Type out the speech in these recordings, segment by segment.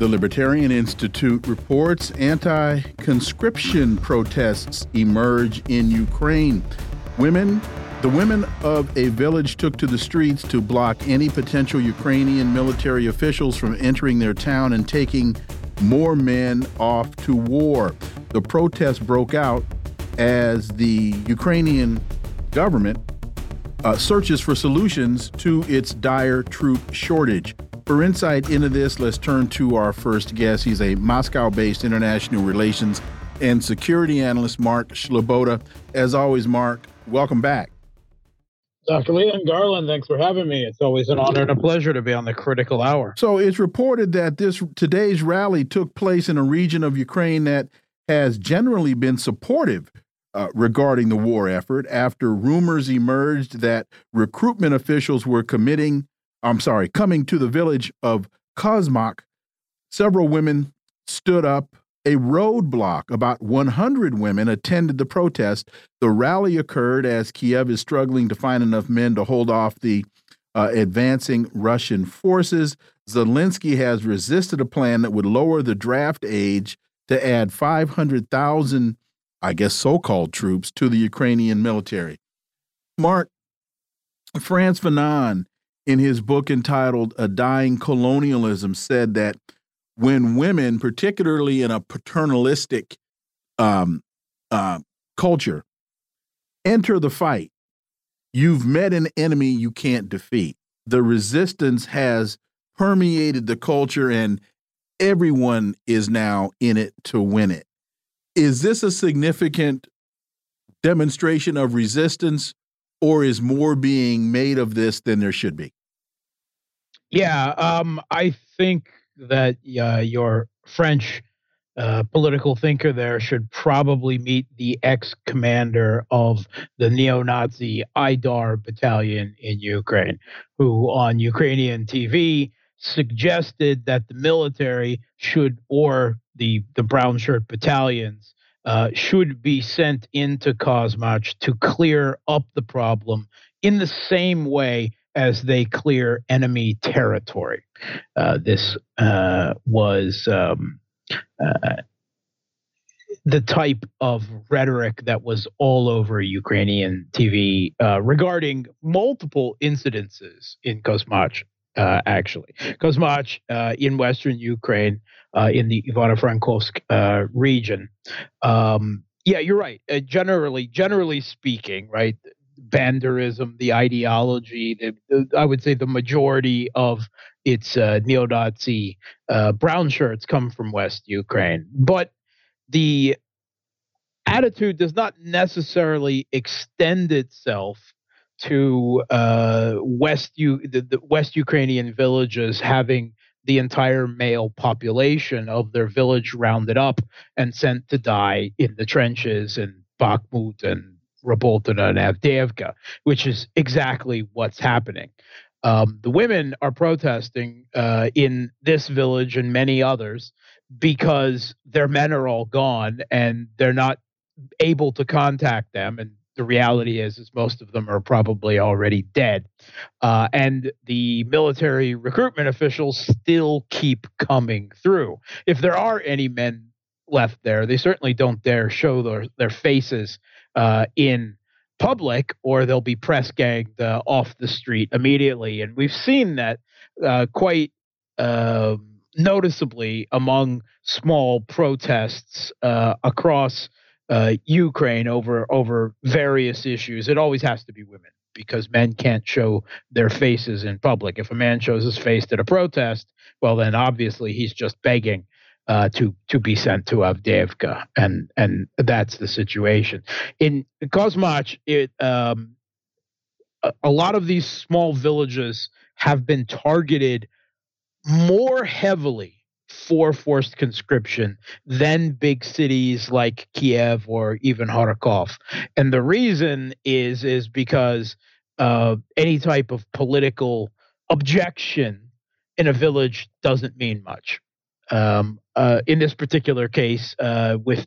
The Libertarian Institute reports anti conscription protests emerge in Ukraine. Women, the women of a village took to the streets to block any potential Ukrainian military officials from entering their town and taking more men off to war. The protest broke out as the Ukrainian government uh, searches for solutions to its dire troop shortage. For insight into this, let's turn to our first guest. He's a Moscow based international relations and security analyst, Mark Sleboda. As always, Mark, welcome back. Dr. Leon Garland, thanks for having me. It's always an honor and a pleasure to be on the critical hour. So it's reported that this today's rally took place in a region of Ukraine that has generally been supportive uh, regarding the war effort after rumors emerged that recruitment officials were committing I'm sorry, coming to the village of Kozmach, several women stood up a roadblock. About 100 women attended the protest. The rally occurred as Kiev is struggling to find enough men to hold off the uh, advancing Russian forces. Zelensky has resisted a plan that would lower the draft age to add 500,000, I guess, so called troops to the Ukrainian military. Mark, Frantz Fanon in his book entitled A Dying Colonialism, said that when women, particularly in a paternalistic um, uh, culture, enter the fight, you've met an enemy you can't defeat. The resistance has permeated the culture, and everyone is now in it to win it. Is this a significant demonstration of resistance, or is more being made of this than there should be? Yeah, um, I think that uh, your French uh, political thinker there should probably meet the ex commander of the neo Nazi Aidar battalion in Ukraine, who on Ukrainian TV suggested that the military should, or the, the brown shirt battalions, uh, should be sent into Kozmach to clear up the problem in the same way as they clear enemy territory. Uh, this uh, was um, uh, the type of rhetoric that was all over Ukrainian TV uh, regarding multiple incidences in Kozmach. Uh, actually, Kozmach uh, in western Ukraine, in the Ivano-Frankovsk region. Um, yeah, you're right. generally, generally speaking, right, banderism, the ideology, the, the, I would say the majority of its uh, neo-Nazi uh, brown shirts come from West Ukraine, but the attitude does not necessarily extend itself to uh, West U- the, the West Ukrainian villages having the entire male population of their village rounded up and sent to die in the trenches in Bakhmut and Rabotino and Avdiivka, which is exactly what's happening. Um, the women are protesting uh, in this village and many others because their men are all gone and they're not able to contact them. And the reality is, is most of them are probably already dead. Uh, and the military recruitment officials still keep coming through. If there are any men left there, they certainly don't dare show their, their faces uh, in public or they'll be press ganged uh, off the street immediately. And we've seen that uh, quite uh, noticeably among small protests uh, across uh, Ukraine over over various issues. It always has to be women because men can't show their faces in public. If a man shows his face at a protest, well, then obviously he's just begging uh, to to be sent to Avdiivka, and and that's the situation. In Kozmach, it um, a, a, lot of these small villages have been targeted more heavily for forced conscription than big cities like Kiev or even Kharkov. And the reason is is because uh, any type of political objection in a village doesn't mean much. Um, uh, in this particular case, uh, with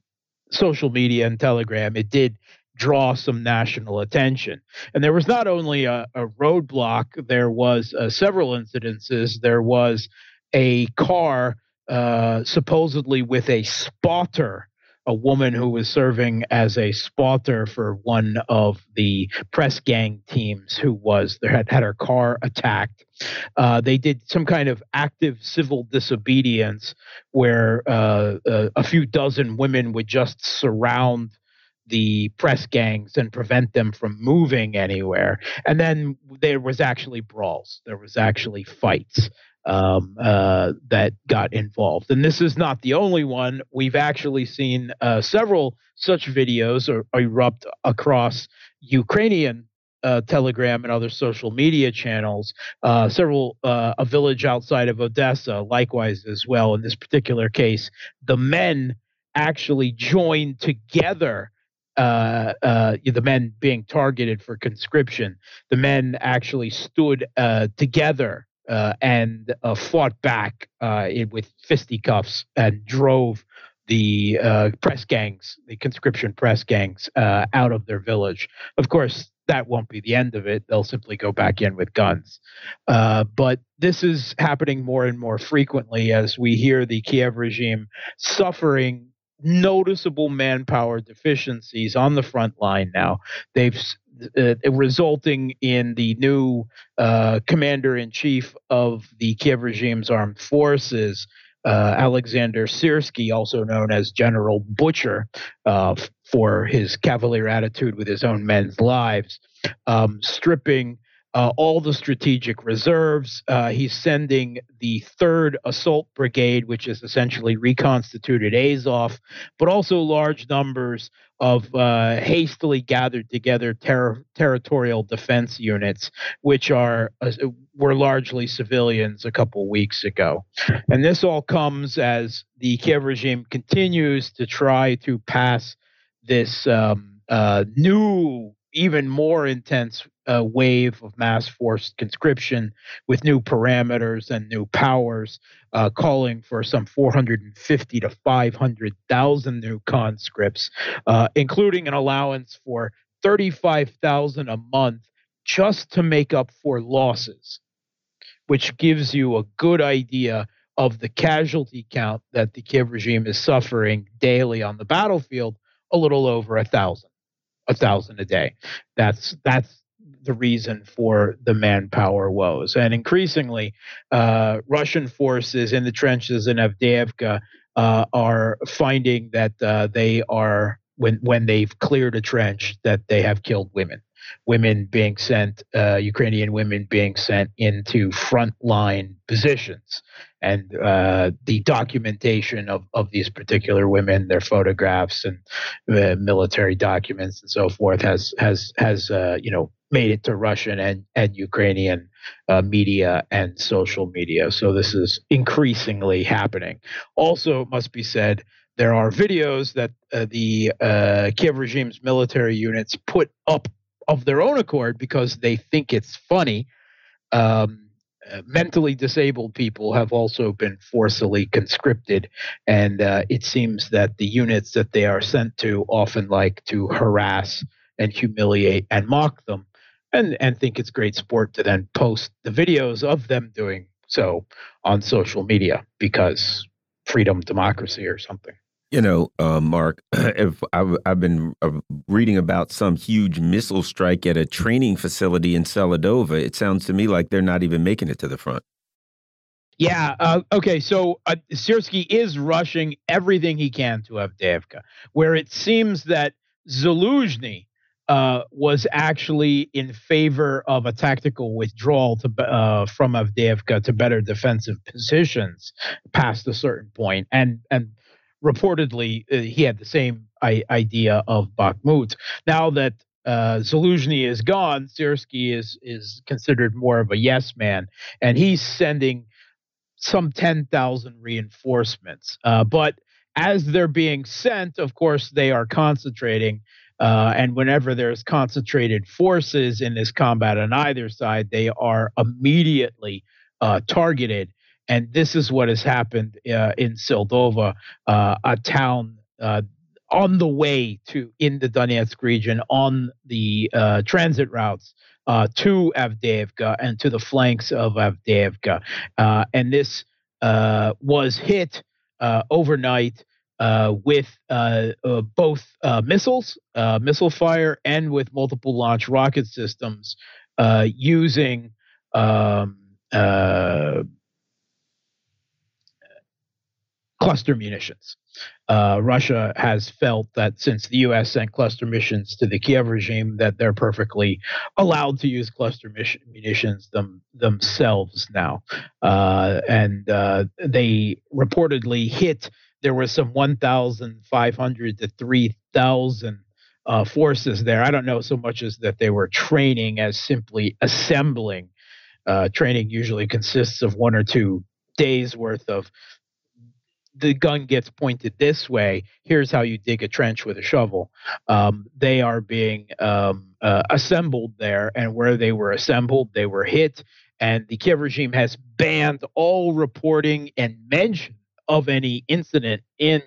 social media and Telegram, it did draw some national attention. And there was not only a, a roadblock, there was uh, several incidences. There was a car uh, supposedly with a spotter, a woman who was serving as a spotter for one of the press gang teams who was there had had her car attacked. Uh, they did some kind of active civil disobedience where uh, uh a few dozen women would just surround the press gangs and prevent them from moving anywhere. And then there was actually brawls. There was actually fights um, uh, that got involved. And this is not the only one. We've actually seen uh, several such videos or, erupt across Ukrainian uh, Telegram and other social media channels. Uh, several, uh, a village outside of Odessa, likewise as well. In this particular case, the men actually joined together uh, uh, the men being targeted for conscription, the men actually stood uh, together uh, and uh, fought back uh, with fisticuffs and drove the press gangs, the conscription press gangs, out of their village. Of course, that won't be the end of it. They'll simply go back in with guns. but this is happening more and more frequently as we hear the Kiev regime suffering noticeable manpower deficiencies on the front line now. They've uh, resulting in the new uh, commander in chief of the Kiev regime's armed forces, uh, Alexander Syrsky, also known as General Butcher, uh, for his cavalier attitude with his own men's lives, um, stripping uh, all the strategic reserves. Uh, he's sending the third assault brigade, which is essentially reconstituted Azov, but also large numbers of uh, hastily gathered together ter- territorial defense units, which are uh, were largely civilians a couple weeks ago. And this all comes as the Kiev regime continues to try to pass this um, uh, new even more intense uh, wave of mass forced conscription with new parameters and new powers, uh, calling for some 450 to 500,000 new conscripts, uh, including an allowance for 35,000 a month just to make up for losses, which gives you a good idea of the casualty count that the Kiev regime is suffering daily on the battlefield, a little over a thousand a thousand a day. That's that's the reason for the manpower woes. And increasingly, uh, Russian forces in the trenches in Avdiivka uh, are finding that uh, they are when when they've cleared a trench that they have killed women women being sent, uh, Ukrainian women being sent into frontline positions. And uh, the documentation of, of these particular women, their photographs and uh, military documents and so forth, has has has uh, you know made it to Russian and and Ukrainian uh, media and social media. So this is increasingly happening. Also, it must be said there are videos that uh, the Kiev regime's military units put up of their own accord because they think it's funny. Um, uh, mentally disabled people have also been forcibly conscripted, and uh, it seems that the units that they are sent to often like to harass and humiliate and mock them, and and think it's great sport to then post the videos of them doing so on social media because freedom, democracy, or something. You know, uh, Mark, if I've, I've been uh, reading about some huge missile strike at a training facility in Seladova, it sounds to me like they're not even making it to the front. Yeah. Uh, okay. So uh, Syrsky is rushing everything he can to Avdiivka, where it seems that Zaluzhny uh, was actually in favor of a tactical withdrawal to, uh, from Avdiivka to better defensive positions past a certain point, and and reportedly uh, he had the same I- idea of Bakhmut. Now that uh, Zaluzhny is gone, Syrsky is is considered more of a yes man, and he's sending some 10,000 reinforcements. Uh, but as they're being sent, of course, they are concentrating. Uh, and whenever there's concentrated forces in this combat on either side, they are immediately uh, targeted. And this is what has happened uh, in Sildova, uh, a town uh, on the way to in the Donetsk region on the uh, transit routes uh, to Avdiivka and to the flanks of Avdiivka. Uh, and this uh, was hit uh, overnight uh, with both missiles, missile fire, and with multiple launch rocket systems using. Um, cluster munitions. Uh, Russia has felt that since the U.S. sent cluster munitions to the Kiev regime, that they're perfectly allowed to use cluster munitions them, themselves now, uh, and uh, they reportedly hit. There were some 1,500 to 3,000 uh, forces there. I don't know so much as that they were training as simply assembling. Uh, training usually consists of one or two days worth of the gun gets pointed this way. Here's how you dig a trench with a shovel. Um, they are being um, uh, assembled there, and where they were assembled, they were hit. And the Kiev regime has banned all reporting and mention of any incident in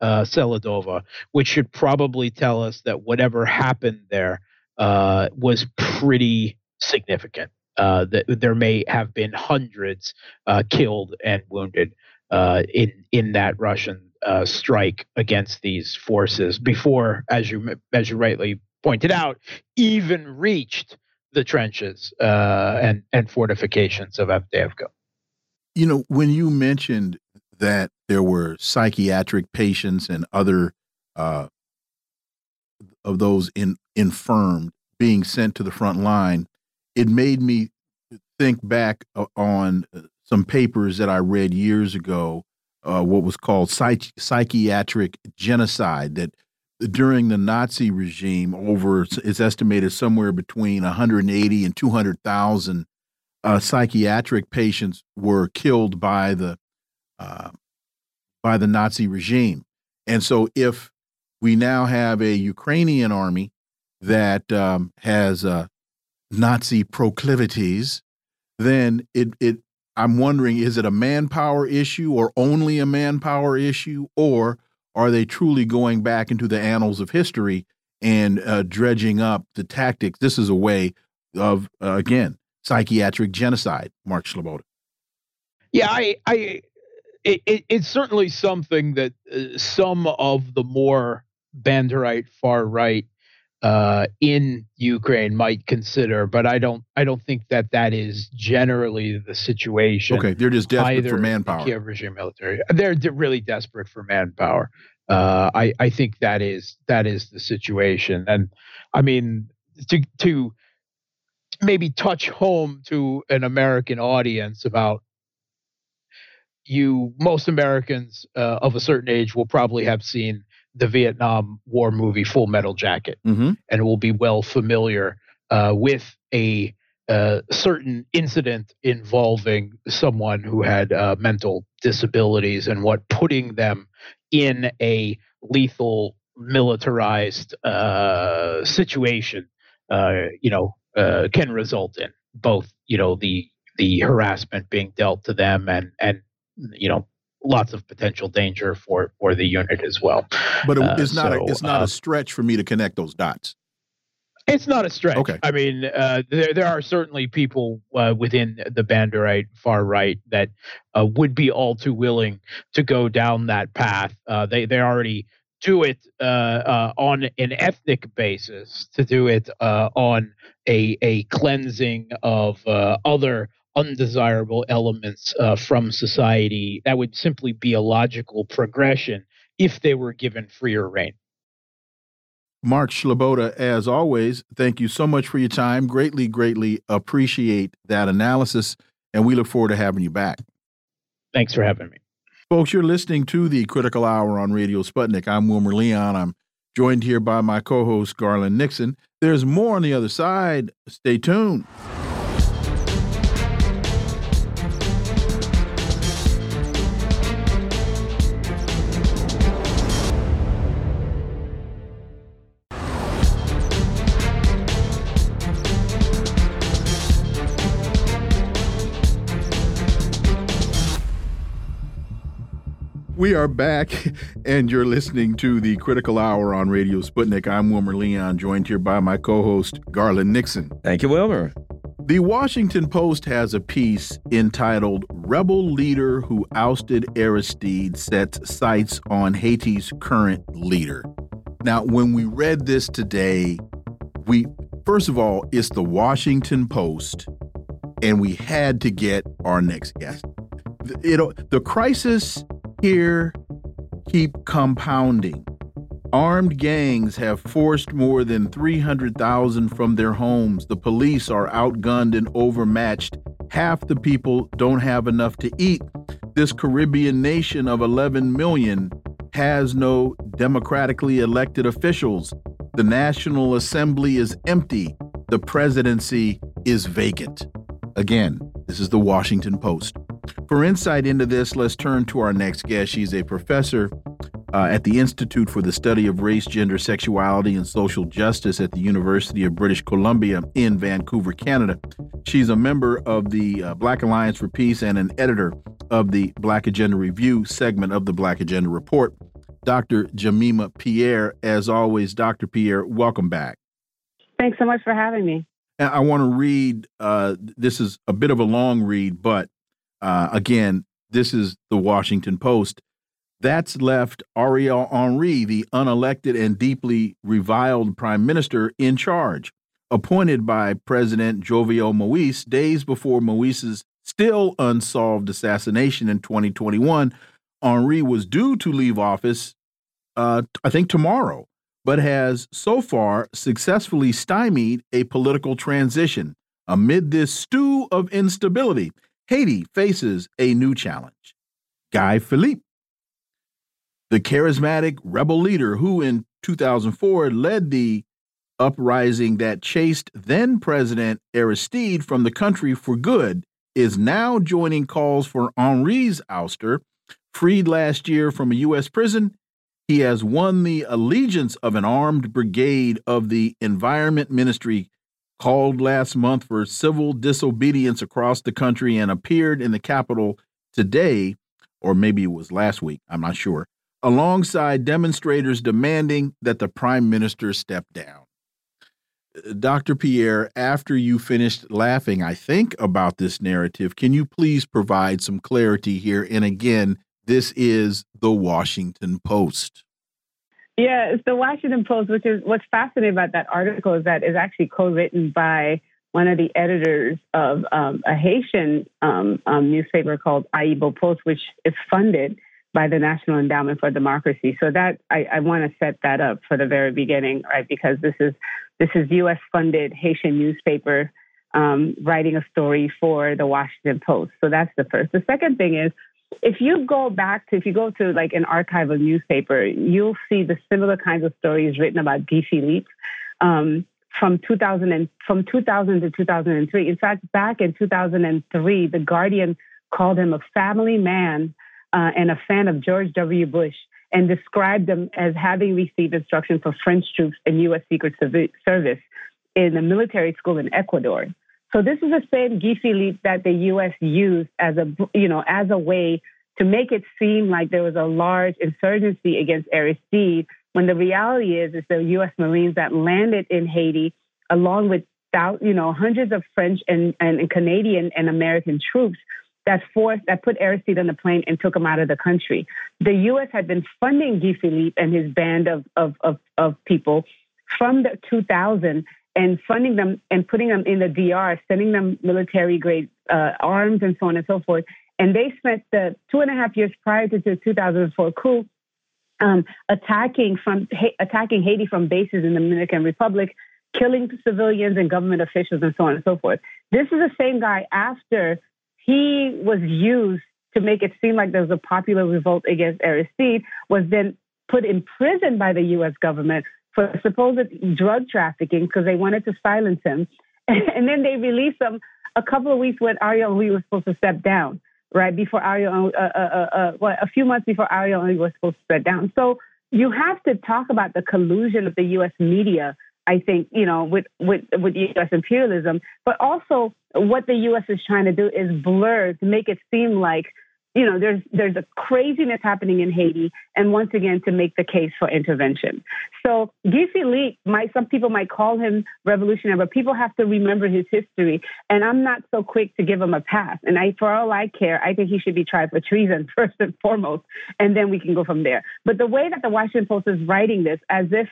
uh, Seladova, which should probably tell us that whatever happened there uh, was pretty significant. Uh, that there may have been hundreds uh, killed and wounded uh, in in that Russian uh, strike against these forces before, as you as you rightly pointed out, even reached the trenches uh, and and fortifications of Avdiivka. You know, when you mentioned that there were psychiatric patients and other uh, of those in, infirmed being sent to the front line, it made me think back uh, on uh, some papers that I read years ago, uh, what was called psych psychiatric genocide, that during the Nazi regime, over it's estimated somewhere between 180 and 200,000 uh, psychiatric patients were killed by the uh, by the Nazi regime. And so, if we now have a Ukrainian army that um, has uh, Nazi proclivities, then it it I'm wondering is it a manpower issue or only a manpower issue, or are they truly going back into the annals of history and uh, dredging up the tactics? This is a way of, uh, again, psychiatric genocide, Mark Sleboda. Yeah, I, I, it, it, it's certainly something that uh, some of the more Banderite far right uh, in Ukraine might consider, but I don't. I don't think that that is generally the situation. Okay, they're just desperate for manpower. Kiev regime military. They're, they're really desperate for manpower. Uh, I I think that is that is the situation, and I mean to to maybe touch home to an American audience about you. Most Americans uh, of a certain age will probably have seen the Vietnam War movie Full Metal Jacket, mm-hmm. and will be well familiar uh, with a uh, certain incident involving someone who had uh, mental disabilities and what putting them in a lethal militarized uh, situation, uh, you know, uh, can result in both, you know, the the harassment being dealt to them and and you know lots of potential danger for for the unit as well. But it, it's uh, not so, a, it's not uh, a stretch for me to connect those dots. It's not a stretch. Okay. I mean, uh, there there are certainly people uh, within the Banderite far right that uh, would be all too willing to go down that path. Uh, they they already do it on an ethnic basis, to do it on a a cleansing of other undesirable elements uh, from society. That would simply be a logical progression if they were given freer rein. Mark Sleboda, as always, thank you so much for your time. Greatly, greatly appreciate that analysis, and we look forward to having you back. Thanks for having me. Folks, you're listening to the Critical Hour on Radio Sputnik. I'm Wilmer Leon. I'm joined here by my co host, Garland Nixon. There's more on the other side. Stay tuned. We are back, and you're listening to the Critical Hour on Radio Sputnik. I'm Wilmer Leon, joined here by my co host, Garland Nixon. Thank you, Wilmer. The Washington Post has a piece entitled Rebel Leader Who Ousted Aristide Sets Sights on Haiti's Current Leader. Now, when we read this today, we, first of all, it's the Washington Post, and we had to get our next guest. It, the crisis here keep compounding. Armed gangs have forced more than 300,000 from their homes. The police are outgunned and overmatched. Half the people don't have enough to eat. This Caribbean nation of 11 million has no democratically elected officials. The National Assembly is empty. The presidency is vacant. Again, this is the Washington Post. For insight into this, let's turn to our next guest. She's a professor uh, at the Institute for the Study of Race, Gender, Sexuality, and Social Justice at the University of British Columbia in Vancouver, Canada. She's a member of the uh, Black Alliance for Peace and an editor of the Black Agenda Review segment of the Black Agenda Report. Dr. Jemima Pierre, as always, Dr. Pierre, welcome back. Thanks so much for having me. I want to read, uh, this is a bit of a long read, but uh, again, this is the Washington Post. That's left Ariel Henry, the unelected and deeply reviled prime minister, in charge, appointed by President Jovenel Moise days before Moise's still unsolved assassination in 2021. Henry was due to leave office, uh, I think, tomorrow, but has so far successfully stymied a political transition amid this stew of instability. Haiti faces a new challenge. Guy Philippe, the charismatic rebel leader who in 2004 led the uprising that chased then President Aristide from the country for good, is now joining calls for Henry's ouster. Freed last year from a U.S. prison, he has won the allegiance of an armed brigade of the Environment Ministry called last month for civil disobedience across the country and appeared in the capital today, or maybe it was last week, I'm not sure, alongside demonstrators demanding that the prime minister step down. Uh, Dr. Pierre, after you finished laughing, I think, about this narrative, can you please provide some clarity here? And again, this is the Washington Post. Yeah, it's the Washington Post, which is what's fascinating about that article is that it's actually co-written by one of the editors of um, a Haitian um, um, newspaper called AyiboPost, which is funded by the National Endowment for Democracy. So that I, I want to set that up for the very beginning, right? Because this is this is U.S. funded Haitian newspaper um, writing a story for the Washington Post. So that's the first. The second thing is if you go back to, if you go to like an archive of newspaper, you'll see the similar kinds of stories written about Guy Philippe um, from 2000 and from 2000 to 2003. In fact, back in 2003, the Guardian called him a family man uh, and a fan of George W. Bush and described him as having received instruction for French troops and U.S. Secret Service in a military school in Ecuador. So this is the same Guy Philippe that the U.S. used as a, you know, as a way to make it seem like there was a large insurgency against Aristide, when the reality is, is the U.S. Marines that landed in Haiti, along with, you know, hundreds of French and, and Canadian and American troops that forced, that put Aristide on the plane and took him out of the country. The U.S. had been funding Guy Philippe and his band of, of, of, of people from the 2000 and funding them and putting them in the DR, sending them military grade uh, arms and so on and so forth. And they spent the two and a half years prior to the 2004 coup um, attacking from ha- attacking Haiti from bases in the Dominican Republic, killing civilians and government officials and so on and so forth. This is the same guy after he was used to make it seem like there was a popular revolt against Aristide, was then put in prison by the U.S. government for supposed drug trafficking because they wanted to silence him. And then they released him a couple of weeks when Ariel Henry was supposed to step down, right before Ariel, uh, uh, uh, uh, well, a few months before Ariel Henry was supposed to step down. So you have to talk about the collusion of the U.S. media. I think you know with with with U.S. imperialism, but also what the U.S. is trying to do is blur to make it seem like you know, there's there's a craziness happening in Haiti, and once again to make the case for intervention. So Guy Philippe, might some people might call him revolutionary, but people have to remember his history. And I'm not so quick to give him a pass. And I, for all I care, I think he should be tried for treason first and foremost, and then we can go from there. But the way that the Washington Post is writing this, as if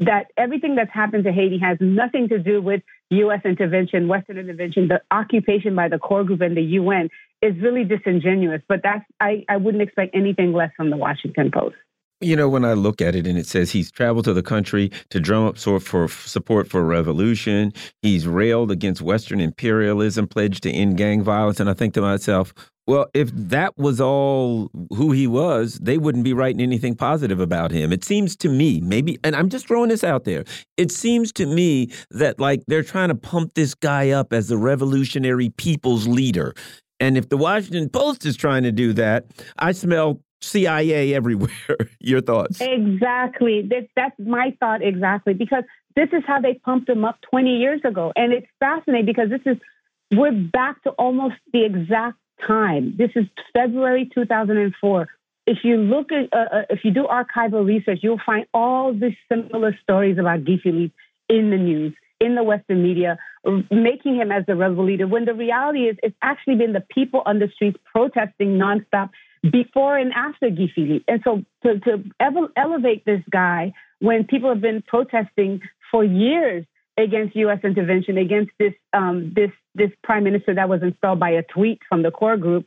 that everything that's happened to Haiti has nothing to do with U.S. intervention, Western intervention, the occupation by the core group and the UN is really disingenuous. But that's I, I wouldn't expect anything less from the Washington Post. You know, when I look at it and it says he's traveled to the country to drum up sort for support for revolution, he's railed against Western imperialism, pledged to end gang violence, and I think to myself, well, if that was all who he was, they wouldn't be writing anything positive about him. It seems to me, maybe, and I'm just throwing this out there. It seems to me that like they're trying to pump this guy up as the revolutionary people's leader. And if the Washington Post is trying to do that, I smell CIA everywhere. Your thoughts? Exactly. That's, that's my thought exactly because this is how they pumped him up 20 years ago. And it's fascinating because this is, we're back to almost the exact time. This is February 2004. If you look at, uh, uh, if you do archival research, you'll find all these similar stories about Guy Philippe in the news, in the Western media, making him as the rebel leader. When the reality is, it's actually been the people on the streets protesting nonstop before and after Philippe. And so to, to elevate this guy when people have been protesting for years against U.S. intervention, against this this um, this prime minister that was installed by a tweet from the core group.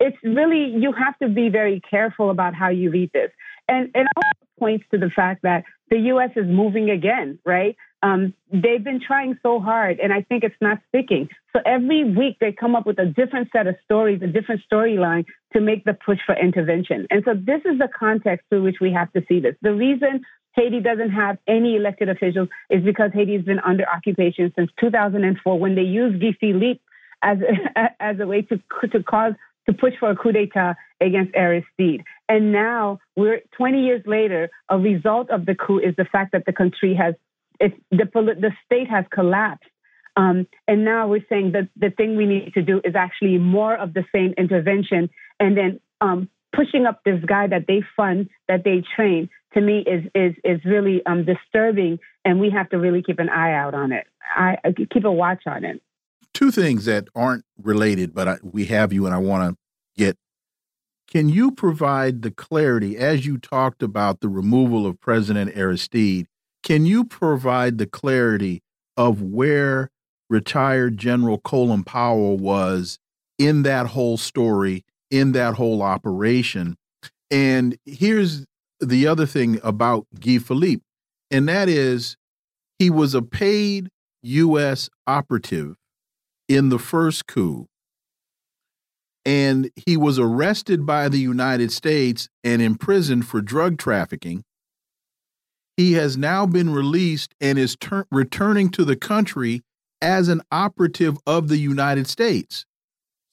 It's really you have to be very careful about how you read this, and it also points to the fact that the U.S. is moving again, right? Um, they've been trying so hard, and I think it's not sticking. So every week they come up with a different set of stories, a different storyline to make the push for intervention. And so this is the context through which we have to see this. The reason Haiti doesn't have any elected officials is because Haiti has been under occupation since 2004 when they used Guy Philippe as a, as a way to to cause to push for a coup d'état against Aristide. And now we're 20 years later. A result of the coup is the fact that the country has it's, the the state has collapsed. Um, and now we're saying that the thing we need to do is actually more of the same intervention and then um, pushing up this guy that they fund, that they train to me is is is really um, disturbing, and we have to really keep an eye out on it. I, I keep a watch on it. Two things that aren't related, but I, we have you, and I want to get. Can you provide the clarity as you talked about the removal of President Aristide? Can you provide the clarity of where retired General Colin Powell was in that whole story, in that whole operation? And here's the other thing about Guy Philippe, and that is he was a paid U.S. operative in the first coup. And he was arrested by the United States and imprisoned for drug trafficking. He has now been released and is returning to the country as an operative of the United States.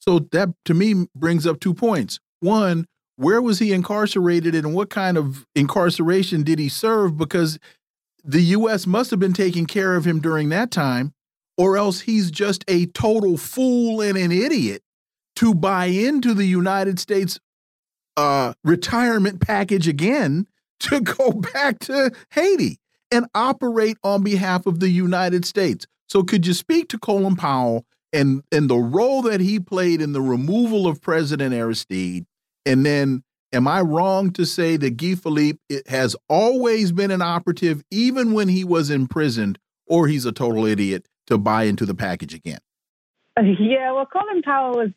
So that to me brings up two points. One, where was he incarcerated and what kind of incarceration did he serve? Because the U.S. must have been taking care of him during that time, or else he's just a total fool and an idiot to buy into the United States uh, retirement package again to go back to Haiti and operate on behalf of the United States. So, could you speak to Colin Powell and and the role that he played in the removal of President Aristide? And then, am I wrong to say that Guy Philippe has always been an operative, even when he was imprisoned, or he's a total idiot to buy into the package again? Yeah, well, Colin Powell was,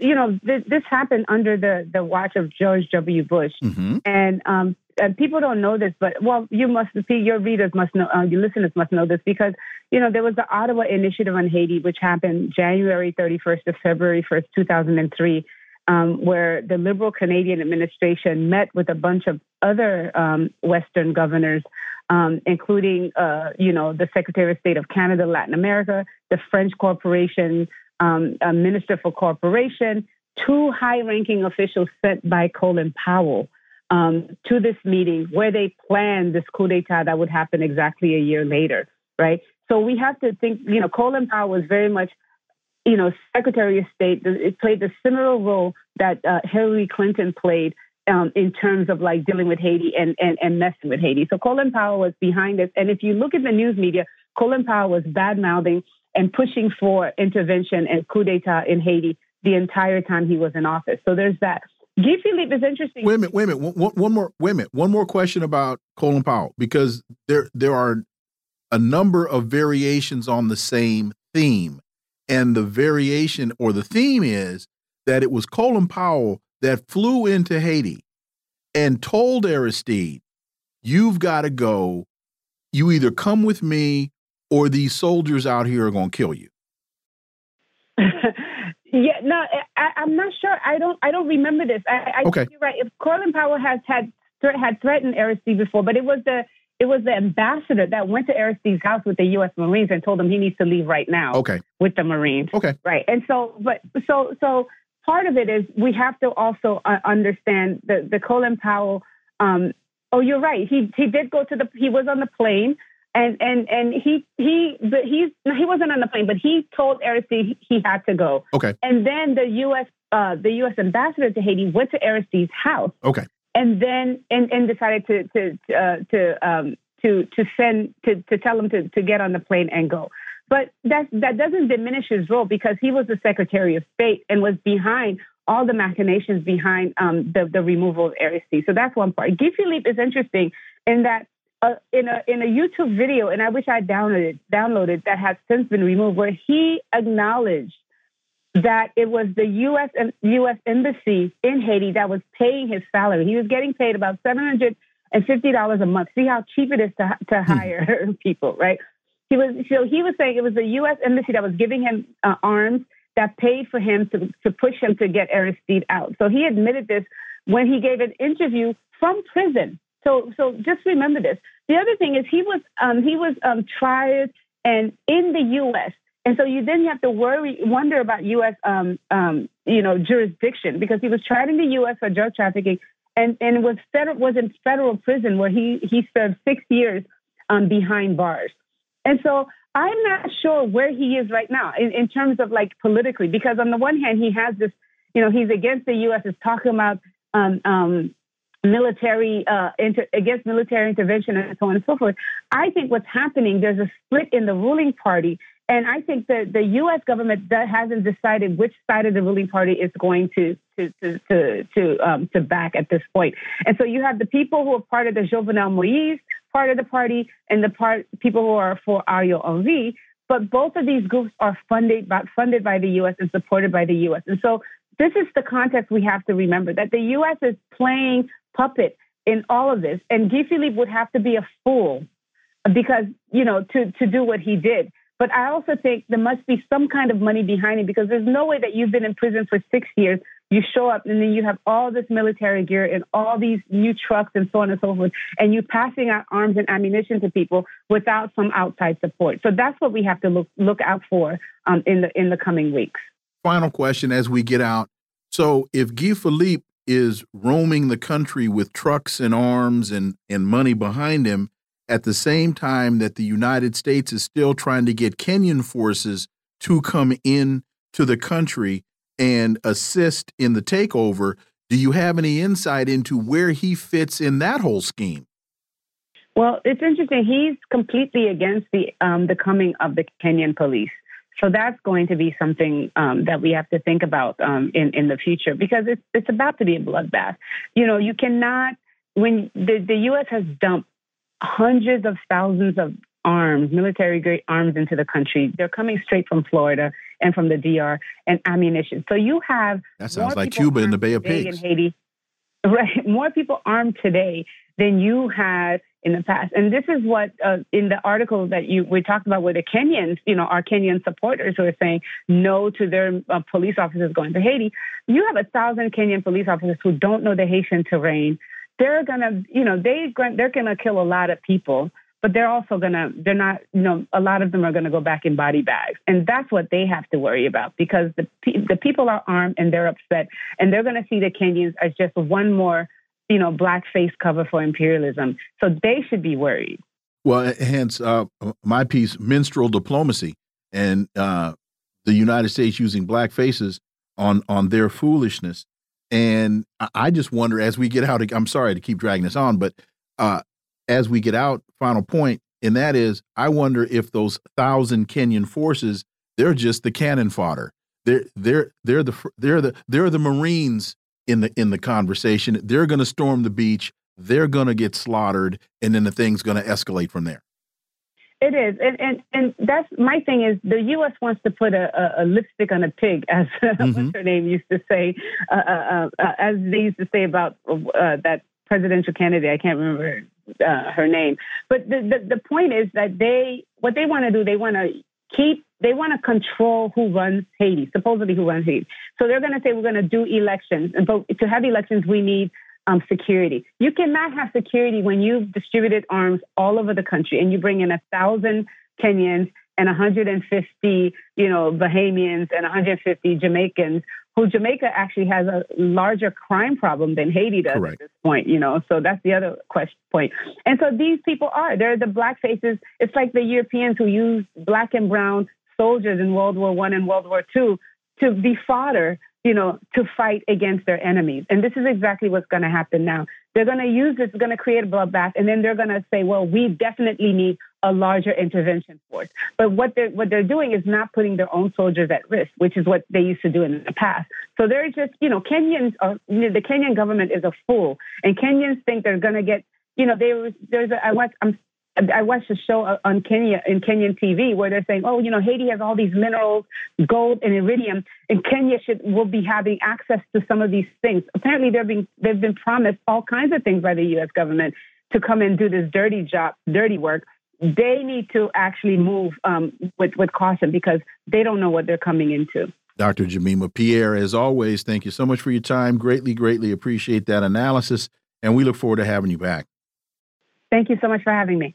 you know, this, this happened under the the watch of George W. Bush, mm -hmm. and um, and people don't know this, but well, you must see your readers must know, uh, your listeners must know this because you know there was the Ottawa Initiative on Haiti, which happened January 31st to February 1st, 2003, um, where the Liberal Canadian administration met with a bunch of other um, Western governors, um, including, uh, you know, the Secretary of State of Canada, Latin America, the French Corporation, um, Minister for Corporation, two high-ranking officials sent by Colin Powell um, to this meeting where they planned this coup d'état that would happen exactly a year later, right? So we have to think, you know, Colin Powell was very much you know, Secretary of State. It played the similar role that uh, Hillary Clinton played um, in terms of like dealing with Haiti and, and, and messing with Haiti. So Colin Powell was behind this. And if you look at the news media, Colin Powell was bad mouthing and pushing for intervention and coup d'etat in Haiti the entire time he was in office. So there's that. Guy Philippe is interesting. Wait a minute, wait a minute. One, one more, wait a minute. One more question about Colin Powell because there there are a number of variations on the same theme, and the variation or the theme is that it was Colin Powell that flew into Haiti and told Aristide, "You've got to go. You either come with me, or these soldiers out here are going to kill you." Yeah, no, I, am not sure. I don't. I don't remember this. I, I okay. you're right. If Colin Powell has had had threatened Aristide before, but it was the it was the ambassador that went to Aristide's house with the U.S. Marines and told him he needs to leave right now. Okay. With the Marines. Okay. Right. And so, but so so part of it is we have to also uh, understand the the Colin Powell. Um, oh, you're right. He he did go to the. He was on the plane and and and he he but he's he wasn't on the plane, but he told Aristide he had to go. Okay. And then the U.S. Uh, the U.S. ambassador to Haiti went to Aristide's house. Okay. And then and, and decided to to uh, to um, to to send to to tell him to to get on the plane and go. But that that doesn't diminish his role because he was the Secretary of State and was behind all the machinations behind um, the the removal of Aristide. So that's one part. Guy Philippe is interesting in that uh, in a in a YouTube video, and I wish I downloaded downloaded that has since been removed, where he acknowledged that it was the U.S. U.S. embassy in Haiti that was paying his salary. He was getting paid about seven hundred and fifty dollars a month. See how cheap it is to to hmm. hire people, right? He was so he was saying it was the U.S. embassy that was giving him uh, arms that paid for him to to push him to get Aristide out. So he admitted this when he gave an interview from prison so, so just remember this. The other thing is he was um, he was um, tried and in the U.S. And so you didn't have to worry, wonder about U.S. Um, um, you know jurisdiction because he was tried in the U.S. for drug trafficking and and was federal was in federal prison where he he served six years um, behind bars. And so I'm not sure where he is right now in, in terms of like politically because on the one hand he has this you know he's against the U.S. is talking about um, um, military uh, inter- against military intervention and so on and so forth. I think what's happening there's a split in the ruling party, and I think that the U.S. government that hasn't decided which side of the ruling party is going to to to to to, um, to back at this point. And so you have the people who are part of the Jovenel Moise part of the party, and the part people who are for Ariel Henry. But both of these groups are funded by, funded by the U.S. and supported by the U.S. And so this is the context we have to remember that the U.S. is playing puppet in all of this. And Guy Philippe would have to be a fool because, you know, to, to do what he did. But I also think there must be some kind of money behind it because there's no way that you've been in prison for six years. You show up and then you have all this military gear and all these new trucks and so on and so forth, and you're passing out arms and ammunition to people without some outside support. So that's what we have to look look out for um, in the in the coming weeks. Final question as we get out. So if Guy Philippe is roaming the country with trucks and arms and, and money behind him at the same time that the United States is still trying to get Kenyan forces to come in to the country and assist in the takeover. Do you have any insight into where he fits in that whole scheme? Well, it's interesting. He's completely against the um, the coming of the Kenyan police. So that's going to be something um, that we have to think about um, in in the future because it's it's about to be a bloodbath. You know, you cannot when the the U.S. has dumped hundreds of thousands of arms, military grade arms into the country. They're coming straight from Florida and from the DR and ammunition. So you have that sounds like Cuba in the Bay of Pigs. In Haiti, right? More people armed today than you had in the past. And this is what uh, in the article that you we talked about with the Kenyans, you know, our Kenyan supporters who are saying no to their uh, police officers going to Haiti. You have a thousand Kenyan police officers who don't know the Haitian terrain. They're gonna, you know, they they're gonna kill a lot of people, but they're also gonna they're not, you know, a lot of them are gonna go back in body bags, and that's what they have to worry about because the the people are armed and they're upset, and they're gonna see the Kenyans as just one more you know, black face cover for imperialism. So they should be worried. Well, hence uh, my piece, minstrel diplomacy, and uh, the United States using black faces on on their foolishness. And I just wonder as we get out. I'm sorry to keep dragging this on, but uh, as we get out, final point, and that is, I wonder if those thousand Kenyan forces they're just the cannon fodder. They're they're they're the they're the they're the Marines in the in the conversation. They're going to storm the beach. They're going to get slaughtered, and then the thing's going to escalate from there. It is, and and and that's my thing is the U.S. wants to put a, a, a lipstick on a pig, as mm -hmm. what's her name used to say, uh, uh, uh, uh, as they used to say about uh, that presidential candidate. I can't remember uh, her name, but the, the the point is that they what they want to do, they want to keep they want to control who runs Haiti, supposedly who runs Haiti. So they're going to say we're going to do elections, but to have elections, we need um, security. You cannot have security when you've distributed arms all over the country and you bring in a thousand Kenyans and 150, you know, Bahamians and 150 Jamaicans, who Jamaica actually has a larger crime problem than Haiti does Correct. at this point, you know. So that's the other question point. And so these people are they're the black faces. It's like the Europeans who use black and brown soldiers in World War One and World War Two to be fodder you know, to fight against their enemies. And this is exactly what's going to happen now. They're going to use this, going to create a bloodbath, and then they're going to say, well, we definitely need a larger intervention force. But what they're what they're doing is not putting their own soldiers at risk, which is what they used to do in the past. So they're just, you know, Kenyans are the Kenyan government is a fool, and Kenyans think they're going to get, you know, there there's a I watch I'm I watched a show on Kenya in Kenyan TV where they're saying, "Oh, you know, Haiti has all these minerals, gold and iridium, and Kenya should will be having access to some of these things." Apparently, they're being they've been promised all kinds of things by the U.S. government to come and do this dirty job, dirty work. They need to actually move um, with with caution because they don't know what they're coming into. Dr. Jemima Pierre, as always, thank you so much for your time. Greatly, greatly appreciate that analysis, and we look forward to having you back. Thank you so much for having me.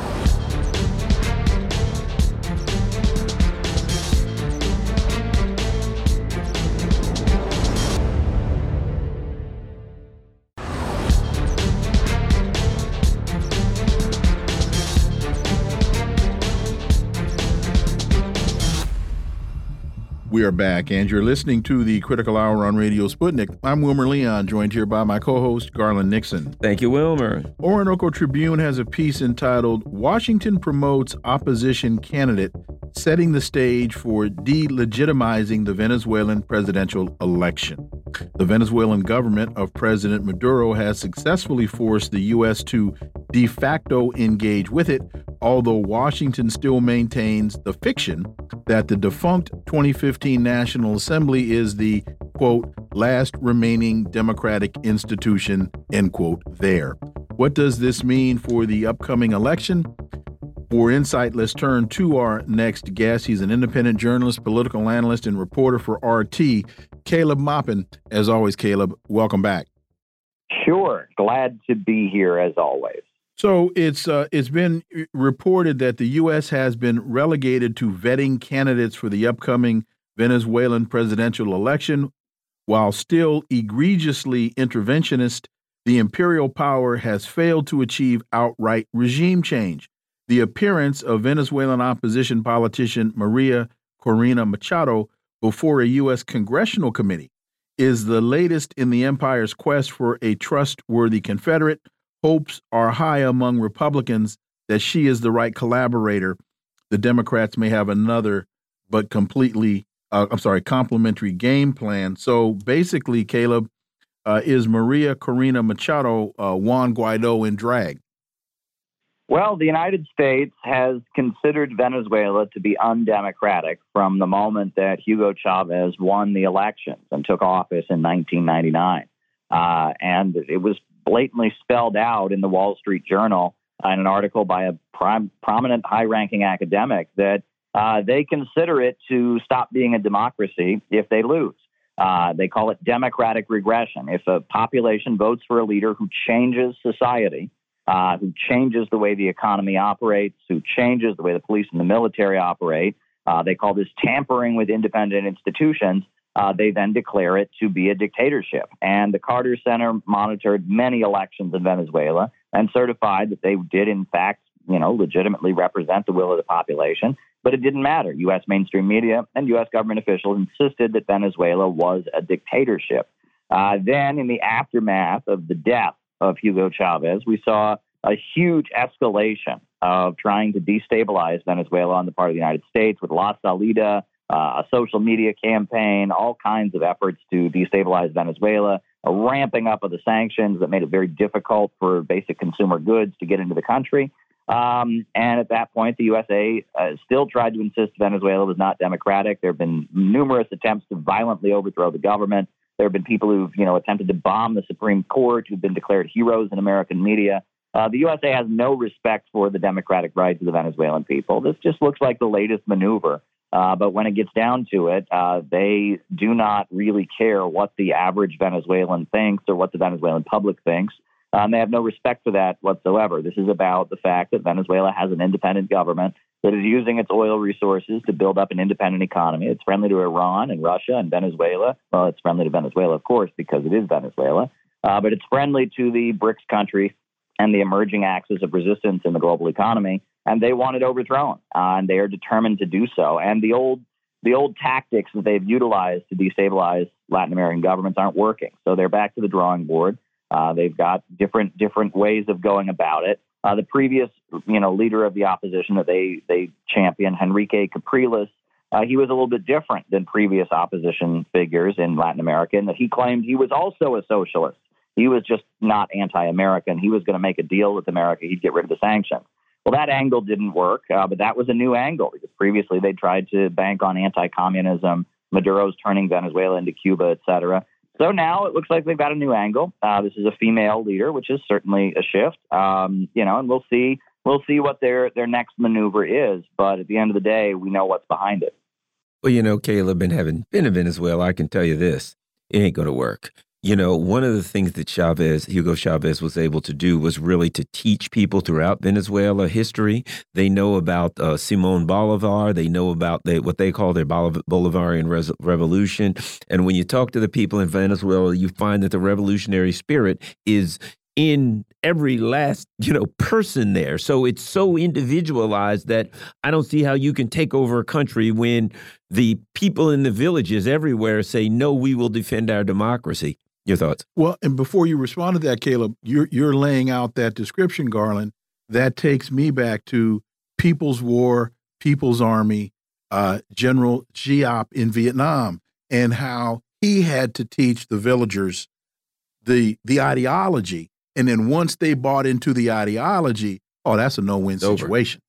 We are back, and you're listening to the Critical Hour on Radio Sputnik. I'm Wilmer Leon, joined here by my co host, Garland Nixon. Thank you, Wilmer. Orinoco Tribune has a piece entitled Washington Promotes Opposition Candidate Setting the Stage for Delegitimizing the Venezuelan Presidential Election. The Venezuelan government of President Maduro has successfully forced the U.S. to de facto engage with it, although Washington still maintains the fiction that the defunct 2015 National Assembly is the, quote, last remaining democratic institution, end quote, there. What does this mean for the upcoming election? For insight, let's turn to our next guest. He's an independent journalist, political analyst, and reporter for RT, Caleb Maupin. As always, Caleb, welcome back. Sure. Glad to be here as always. So it's uh, it's been reported that the U.S. has been relegated to vetting candidates for the upcoming Venezuelan presidential election, while still egregiously interventionist. The imperial power has failed to achieve outright regime change. The appearance of Venezuelan opposition politician Maria Corina Machado before a U.S. congressional committee is the latest in the empire's quest for a trustworthy Confederate hopes are high among Republicans that she is the right collaborator. The Democrats may have another, but completely, uh, I'm sorry, complementary game plan. So basically, Caleb, uh, is Maria Corina Machado uh, Juan Guaido in drag? Well, the United States has considered Venezuela to be undemocratic from the moment that Hugo Chavez won the elections and took office in 1999. Uh, and it was blatantly spelled out in the Wall Street Journal in an article by a prim- prominent high ranking academic that uh, they consider it to stop being a democracy if they lose. Uh, they call it democratic regression. If a population votes for a leader who changes society, uh, who changes the way the economy operates, who changes the way the police and the military operate, uh, they call this tampering with independent institutions. uh, they then declare it to be a dictatorship. And the Carter Center monitored many elections in Venezuela and certified that they did, in fact, you know, legitimately represent the will of the population. But it didn't matter. U.S. mainstream media and U.S. government officials insisted that Venezuela was a dictatorship. Uh, then, in the aftermath of the death of Hugo Chavez, we saw a huge escalation of trying to destabilize Venezuela on the part of the United States with La Salida, uh, a social media campaign, all kinds of efforts to destabilize Venezuela, a ramping up of the sanctions that made it very difficult for basic consumer goods to get into the country. Um, and at that point, the USA uh, still tried to insist Venezuela was not democratic. There have been numerous attempts to violently overthrow the government. There have been people who've, you know, attempted to bomb the Supreme Court, who've been declared heroes in American media. Uh, the USA has no respect for the democratic rights of the Venezuelan people. This just looks like the latest maneuver. Uh, but when it gets down to it, uh, they do not really care what the average Venezuelan thinks or what the Venezuelan public thinks. Um, they have no respect for that whatsoever. This is about the fact that Venezuela has an independent government that is using its oil resources to build up an independent economy. It's friendly to Iran and Russia and Venezuela. Well, it's friendly to Venezuela, of course, because it is Venezuela. Uh, but it's friendly to the BRICS countries and the emerging axis of resistance in the global economy. And they want it overthrown, uh, and they are determined to do so. And the old the old tactics that they've utilized to destabilize Latin American governments aren't working. So they're back to the drawing board. Uh, they've got different different ways of going about it. Uh, the previous, you know, leader of the opposition that they they championed, Henrique Capriles, uh, he was a little bit different than previous opposition figures in Latin America, in that he claimed he was also a socialist. He was just not anti-American. He was going to make a deal with America. He'd get rid of the sanctions. Well, that angle didn't work, uh, but that was a new angle because previously they tried to bank on anti-communism, Maduro's turning Venezuela into Cuba, et cetera. So now it looks like they've got a new angle. Uh, this is a female leader, which is certainly a shift. Um, you know, and we'll see we'll see what their their next maneuver is. But at the end of the day, we know what's behind it. Well, you know, Caleb, been having been in Venezuela, I can tell you this: it ain't going to work. You know, one of the things that Chavez, Hugo Chavez, was able to do was really to teach people throughout Venezuela history. They know about uh, Simon Bolivar. They know about they, what they call their Bolivarian revolution. And when you talk to the people in Venezuela, you find that the revolutionary spirit is in every last you know person there so it's so individualized that i don't see how you can take over a country when the people in the villages everywhere say no we will defend our democracy your thoughts? Well, and before you respond to that, Caleb, you're you're laying out that description, Garland. That takes me back to People's War, People's Army, uh, General Giap in Vietnam, and how he had to teach the villagers the the ideology, and then once they bought into the ideology, oh, that's a no-win situation.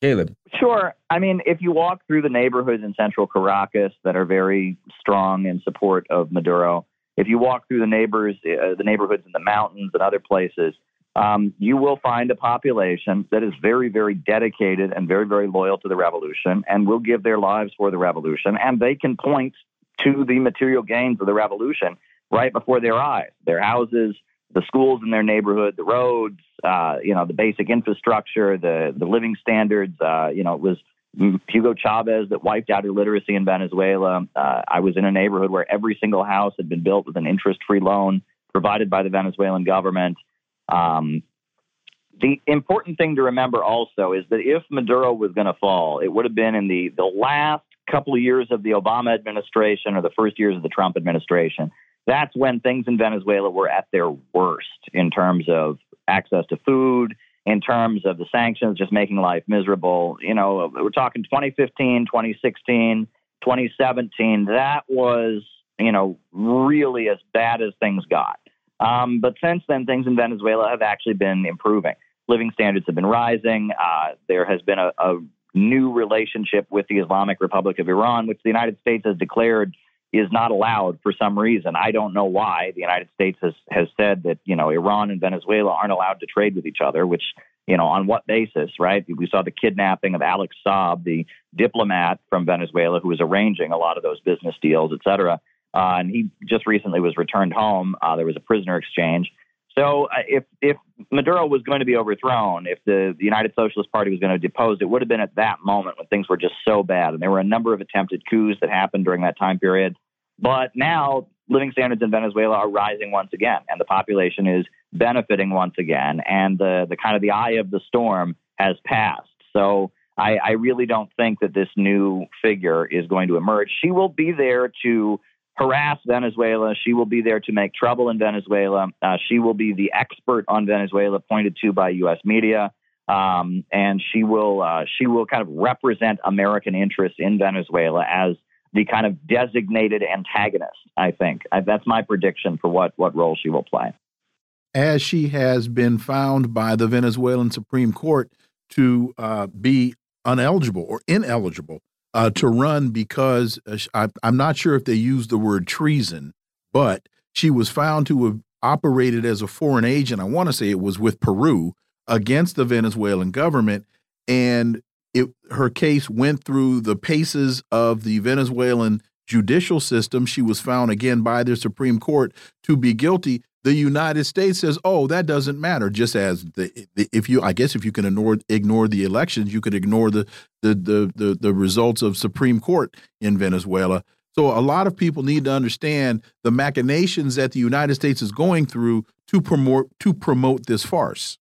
Caleb. Sure. I mean, if you walk through the neighborhoods in central Caracas that are very strong in support of Maduro, if you walk through the neighbors, uh, the neighborhoods in the mountains and other places, um, you will find a population that is very, very dedicated and very, very loyal to the revolution and will give their lives for the revolution. And they can point to the material gains of the revolution right before their eyes their houses, the schools in their neighborhood, the roads, uh, you know, the basic infrastructure, the, the living standards. Uh, you know, it was Hugo Chavez that wiped out illiteracy in Venezuela. Uh, I was in a neighborhood where every single house had been built with an interest free loan provided by the Venezuelan government. Um, the important thing to remember also is that if Maduro was going to fall, it would have been in the, the last couple of years of the Obama administration or the first years of the Trump administration. That's when things in Venezuela were at their worst in terms of access to food, in terms of the sanctions just making life miserable. You know, we're talking 2015, 2016, 2017. That was, you know, really as bad as things got. Um, but since then, things in Venezuela have actually been improving. Living standards have been rising. Uh, there has been a, a new relationship with the Islamic Republic of Iran, which the United States has declared is not allowed for some reason. I don't know why. The United States has has said that you know Iran and Venezuela aren't allowed to trade with each other. Which you know on what basis, right? We saw the kidnapping of Alex Saab, the diplomat from Venezuela who was arranging a lot of those business deals, et cetera. Uh, and he just recently was returned home. Uh, there was a prisoner exchange. So uh, if if Maduro was going to be overthrown, if the, the United Socialist Party was going to depose, it would have been at that moment when things were just so bad. And there were a number of attempted coups that happened during that time period. But now living standards in Venezuela are rising once again, and the population is benefiting once again, and the the kind of the eye of the storm has passed. So I, I really don't think that this new figure is going to emerge. She will be there to harass Venezuela. She will be there to make trouble in Venezuela. Uh, she will be the expert on Venezuela pointed to by U.S. media. Um, and she will uh, she will kind of represent American interests in Venezuela as the kind of designated antagonist. I think I, that's my prediction for what what role she will play. As she has been found by the Venezuelan Supreme Court to uh, be uneligible or ineligible uh, to run because uh, I, I'm not sure if they used the word treason, but she was found to have operated as a foreign agent. I want to say it was with Peru against the Venezuelan government, and it her case went through the paces of the Venezuelan judicial system. She was found again by the Supreme Court to be guilty the United States says, "Oh, that doesn't matter." Just as the, the, if you, I guess, if you can ignore ignore the elections, you could ignore the, the the the the results of Supreme Court in Venezuela. So a lot of people need to understand the machinations that the United States is going through to promote to promote this farce.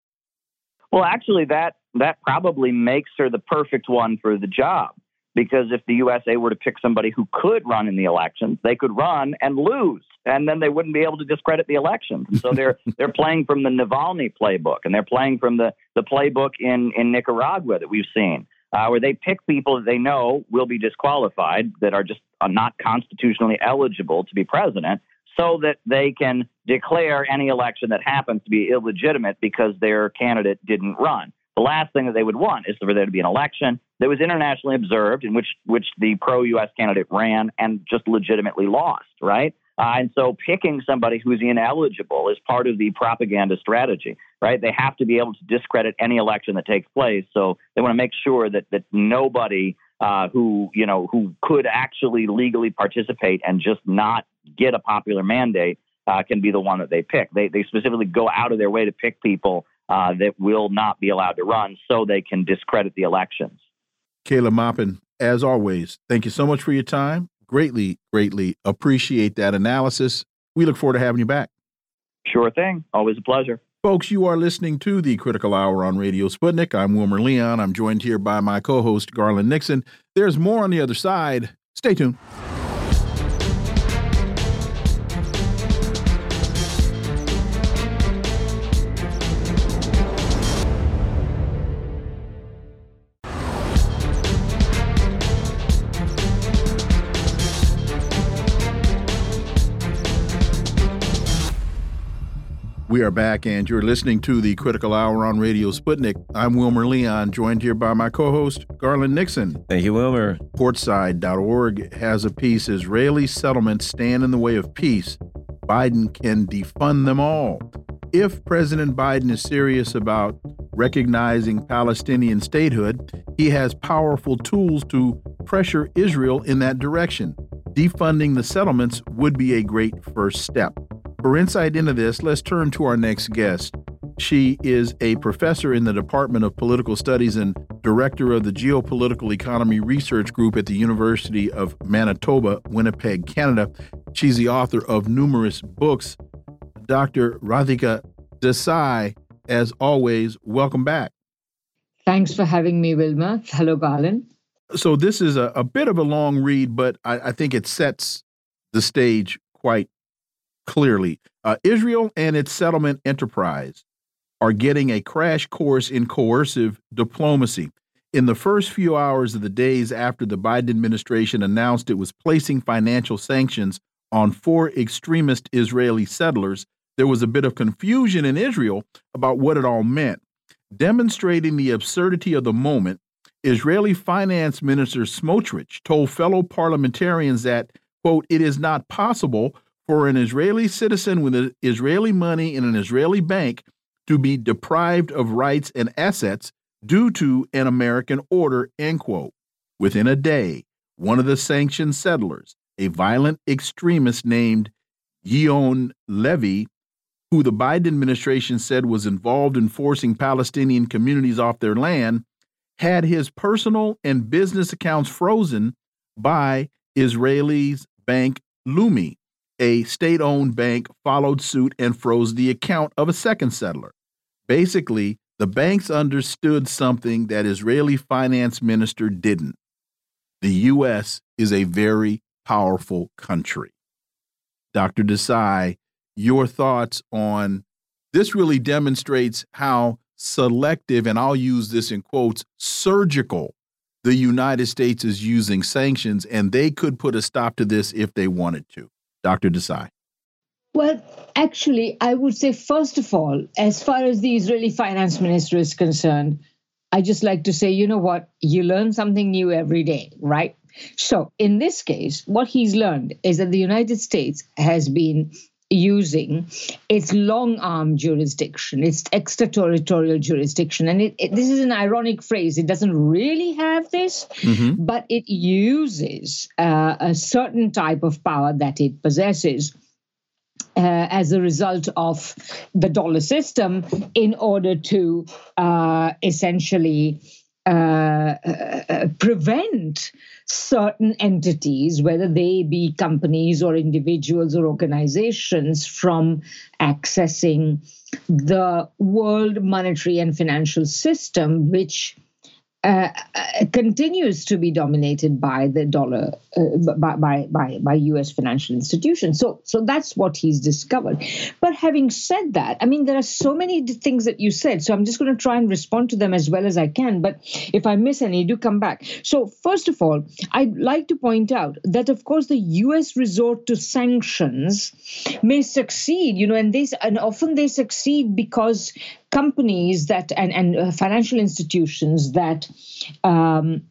Well, actually, that that probably makes her the perfect one for the job because if the USA were to pick somebody who could run in the elections, they could run and lose, and then they wouldn't be able to discredit the elections. So they're they're playing from the Navalny playbook, and they're playing from the the playbook in in Nicaragua that we've seen, uh, where they pick people that they know will be disqualified, that are just uh, not constitutionally eligible to be president, so that they can declare any election that happens to be illegitimate because their candidate didn't run. The last thing that they would want is for there to be an election that was internationally observed in which which the pro U.S. candidate ran and just legitimately lost, right? Uh, and so picking somebody who's ineligible is part of the propaganda strategy, right? They have to be able to discredit any election that takes place. So they want to make sure that that nobody uh, who you know who could actually legally participate and just not get a popular mandate uh, can be the one that they pick. They they specifically go out of their way to pick people uh, that will not be allowed to run so they can discredit the elections. Caleb Maupin, as always, thank you so much for your time. Greatly, greatly appreciate that analysis. We look forward to having you back. Sure thing. Always a pleasure. Folks, you are listening to the Critical Hour on Radio Sputnik. I'm Wilmer Leon. I'm joined here by my co host, Garland Nixon. There's more on the other side. Stay tuned. We are back, and you're listening to the Critical Hour on Radio Sputnik. I'm Wilmer Leon, joined here by my co host, Garland Nixon. Thank you, Wilmer. Portside.org has a piece Israeli settlements stand in the way of peace. Biden can defund them all. If President Biden is serious about recognizing Palestinian statehood, he has powerful tools to pressure Israel in that direction. Defunding the settlements would be a great first step. For insight into this, let's turn to our next guest. She is a professor in the Department of Political Studies and director of the Geopolitical Economy Research Group at the University of Manitoba, Winnipeg, Canada. She's the author of numerous books. Dr. Radhika Desai, as always, welcome back. Thanks for having me, Wilmer. Hello, Garland. So, this is a, a bit of a long read, but I, I think it sets the stage quite clearly. Uh, Israel and its settlement enterprise are getting a crash course in coercive diplomacy. In the first few hours of the days after the Biden administration announced it was placing financial sanctions on four extremist Israeli settlers, there was a bit of confusion in Israel about what it all meant. Demonstrating the absurdity of the moment, Israeli Finance Minister Smotrich told fellow parliamentarians that, quote, it is not possible for an Israeli citizen with Israeli money in an Israeli bank to be deprived of rights and assets due to an American order, end quote. Within a day, one of the sanctioned settlers, a violent extremist named Yinon Levi, who the Biden administration said was involved in forcing Palestinian communities off their land, had his personal and business accounts frozen by Israeli's bank Leumi. A state owned bank followed suit and froze the account of a second settler. Basically, the banks understood something that Israeli finance minister didn't. The U.S. is a very powerful country. Dr. Desai, your thoughts on this really demonstrates how selective, and I'll use this in quotes, surgical the United States is using sanctions, and they could put a stop to this if they wanted to. Dr. Desai. Well, actually, I would say, first of all, as far as the Israeli finance minister is concerned, I just like to say, you know what? You learn something new every day, right? So, in this case, what he's learned is that the United States has been using its long arm jurisdiction, its extraterritorial jurisdiction. And it, it, this is an ironic phrase. It doesn't really have this, mm-hmm. but it uses uh, a certain type of power that it possesses. Uh, as a result of the dollar system, in order to uh, essentially uh, uh, prevent certain entities, whether they be companies or individuals or organizations, from accessing the world monetary and financial system, which uh, uh, continues to be dominated by the dollar uh, by, by by by U.S. financial institutions. So so that's what he's discovered. But having said that, I mean there are so many things that you said. So I'm just going to try and respond to them as well as I can. But if I miss any, do come back. So first of all, I'd like to point out that of course the U.S. resort to sanctions may succeed. You know, and they and often they succeed because companies that and, and uh, financial institutions that um,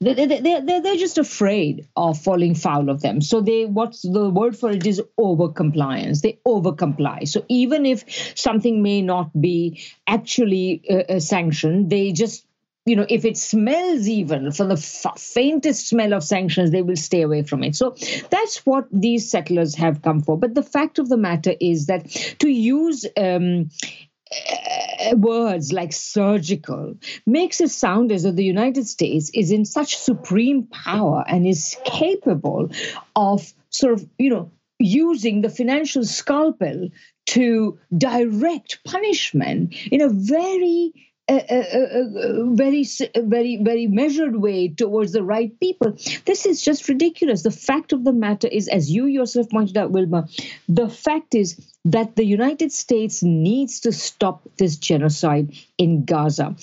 they, they, they, they're just afraid of falling foul of them. So they, what's the word for it is over compliance. They over comply. So even if something may not be actually uh, sanctioned, they just you know, if it smells even from the faintest smell of sanctions, they will stay away from it. So that's what these settlers have come for. But the fact of the matter is that to use um, uh, Uh, words like surgical makes it sound as though the United States is in such supreme power and is capable of sort of, you know, using the financial scalpel to direct punishment in a very a, a, a, very very very measured way towards the right people. This is just ridiculous. The fact of the matter is as you yourself pointed out Wilmer the fact is that the united states needs to stop this genocide in gaza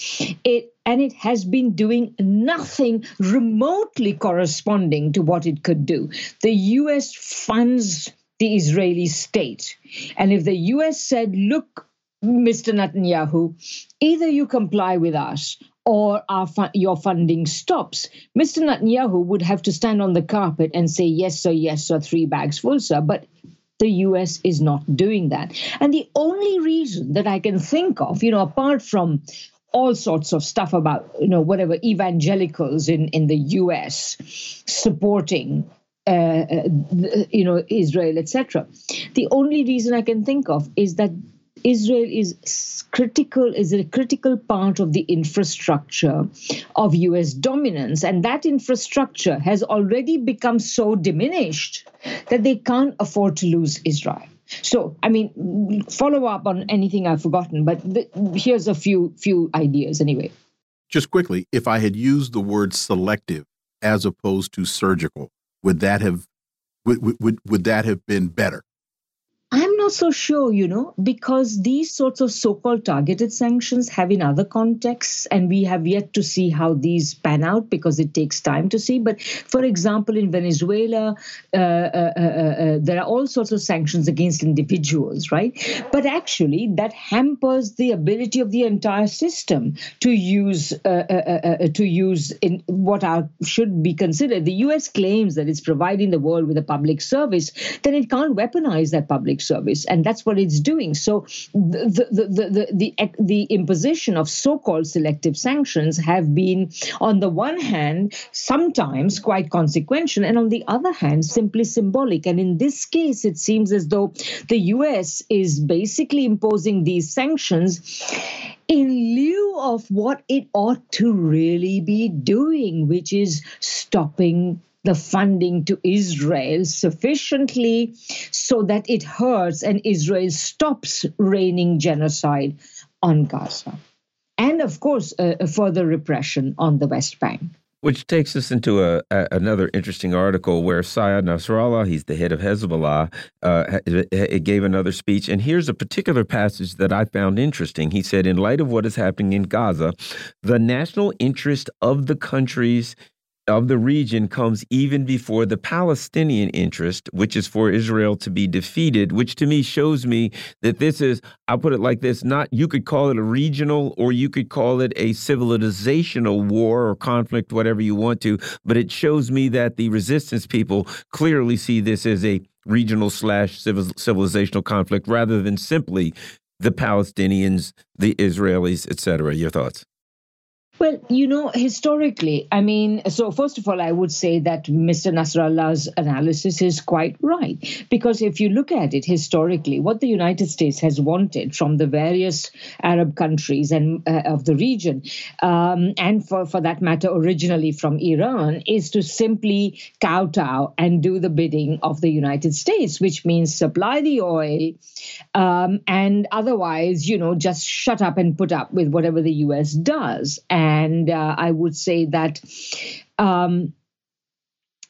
it and it has been doing nothing remotely corresponding to what it could do the us funds the israeli state and if the us said look Mr. Netanyahu, either you comply with us or fu- your funding stops. Mr. Netanyahu would have to stand on the carpet and say, yes, sir, yes, sir, three bags full, sir. But the US is not doing that. And the only reason that I can think of, you know, apart from all sorts of stuff about, you know, whatever evangelicals in, in the US supporting uh, uh you know Israel, etc. The only reason I can think of is that Israel is critical, is a critical part of the infrastructure of US dominance. And that infrastructure has already become so diminished that they can't afford to lose Israel. So, I mean, follow up on anything I've forgotten, but here's a few few ideas anyway. Just quickly, if I had used the word selective as opposed to surgical, would that have would, would, would that have been better? Not so sure, you know, because these sorts of so called targeted sanctions have in other contexts, and we have yet to see how these pan out because it takes time to see. But for example, in Venezuela, uh, uh, uh, uh there are all sorts of sanctions against individuals, right? But actually, that hampers the ability of the entire system to use uh, uh, to use in what are should be considered. The U.S. claims that it's providing the world with a public service, then it can't weaponize that public service office, and that's what it's doing. So the the the the, the, the imposition of so-called selective sanctions have been, on the one hand, sometimes quite consequential, and on the other hand, simply symbolic. And in this case, it seems as though the U.S. is basically imposing these sanctions in lieu of what it ought to really be doing, which is stopping the funding to Israel sufficiently so that it hurts and Israel stops raining genocide on Gaza. And of course, uh, further repression on the West Bank. Which takes us into a, a, another interesting article where Syed Nasrallah, he's the head of Hezbollah, uh, it gave another speech. And here's a particular passage that I found interesting. He said, In light of what is happening in Gaza, the national interest of the countries of the region comes even before the Palestinian interest, which is for Israel to be defeated, which to me shows me that this is, I'll put it like this, not, you could call it a regional or you could call it a civilizational war or conflict, whatever you want to, but it shows me that the resistance people clearly see this as a regional slash civilizational conflict rather than simply the Palestinians, the Israelis, etc. Your thoughts? Well, you know, historically, I mean, so first of all, I would say that Mr. Nasrallah's analysis is quite right. Because if you look at it historically, what the United States has wanted from the various Arab countries and uh, of the region, um, and for, for that matter, originally from Iran, is to simply kowtow and do the bidding of the United States, which means supply the oil um, and otherwise, you know, just shut up and put up with whatever the US does. And and uh, I would say that. Um,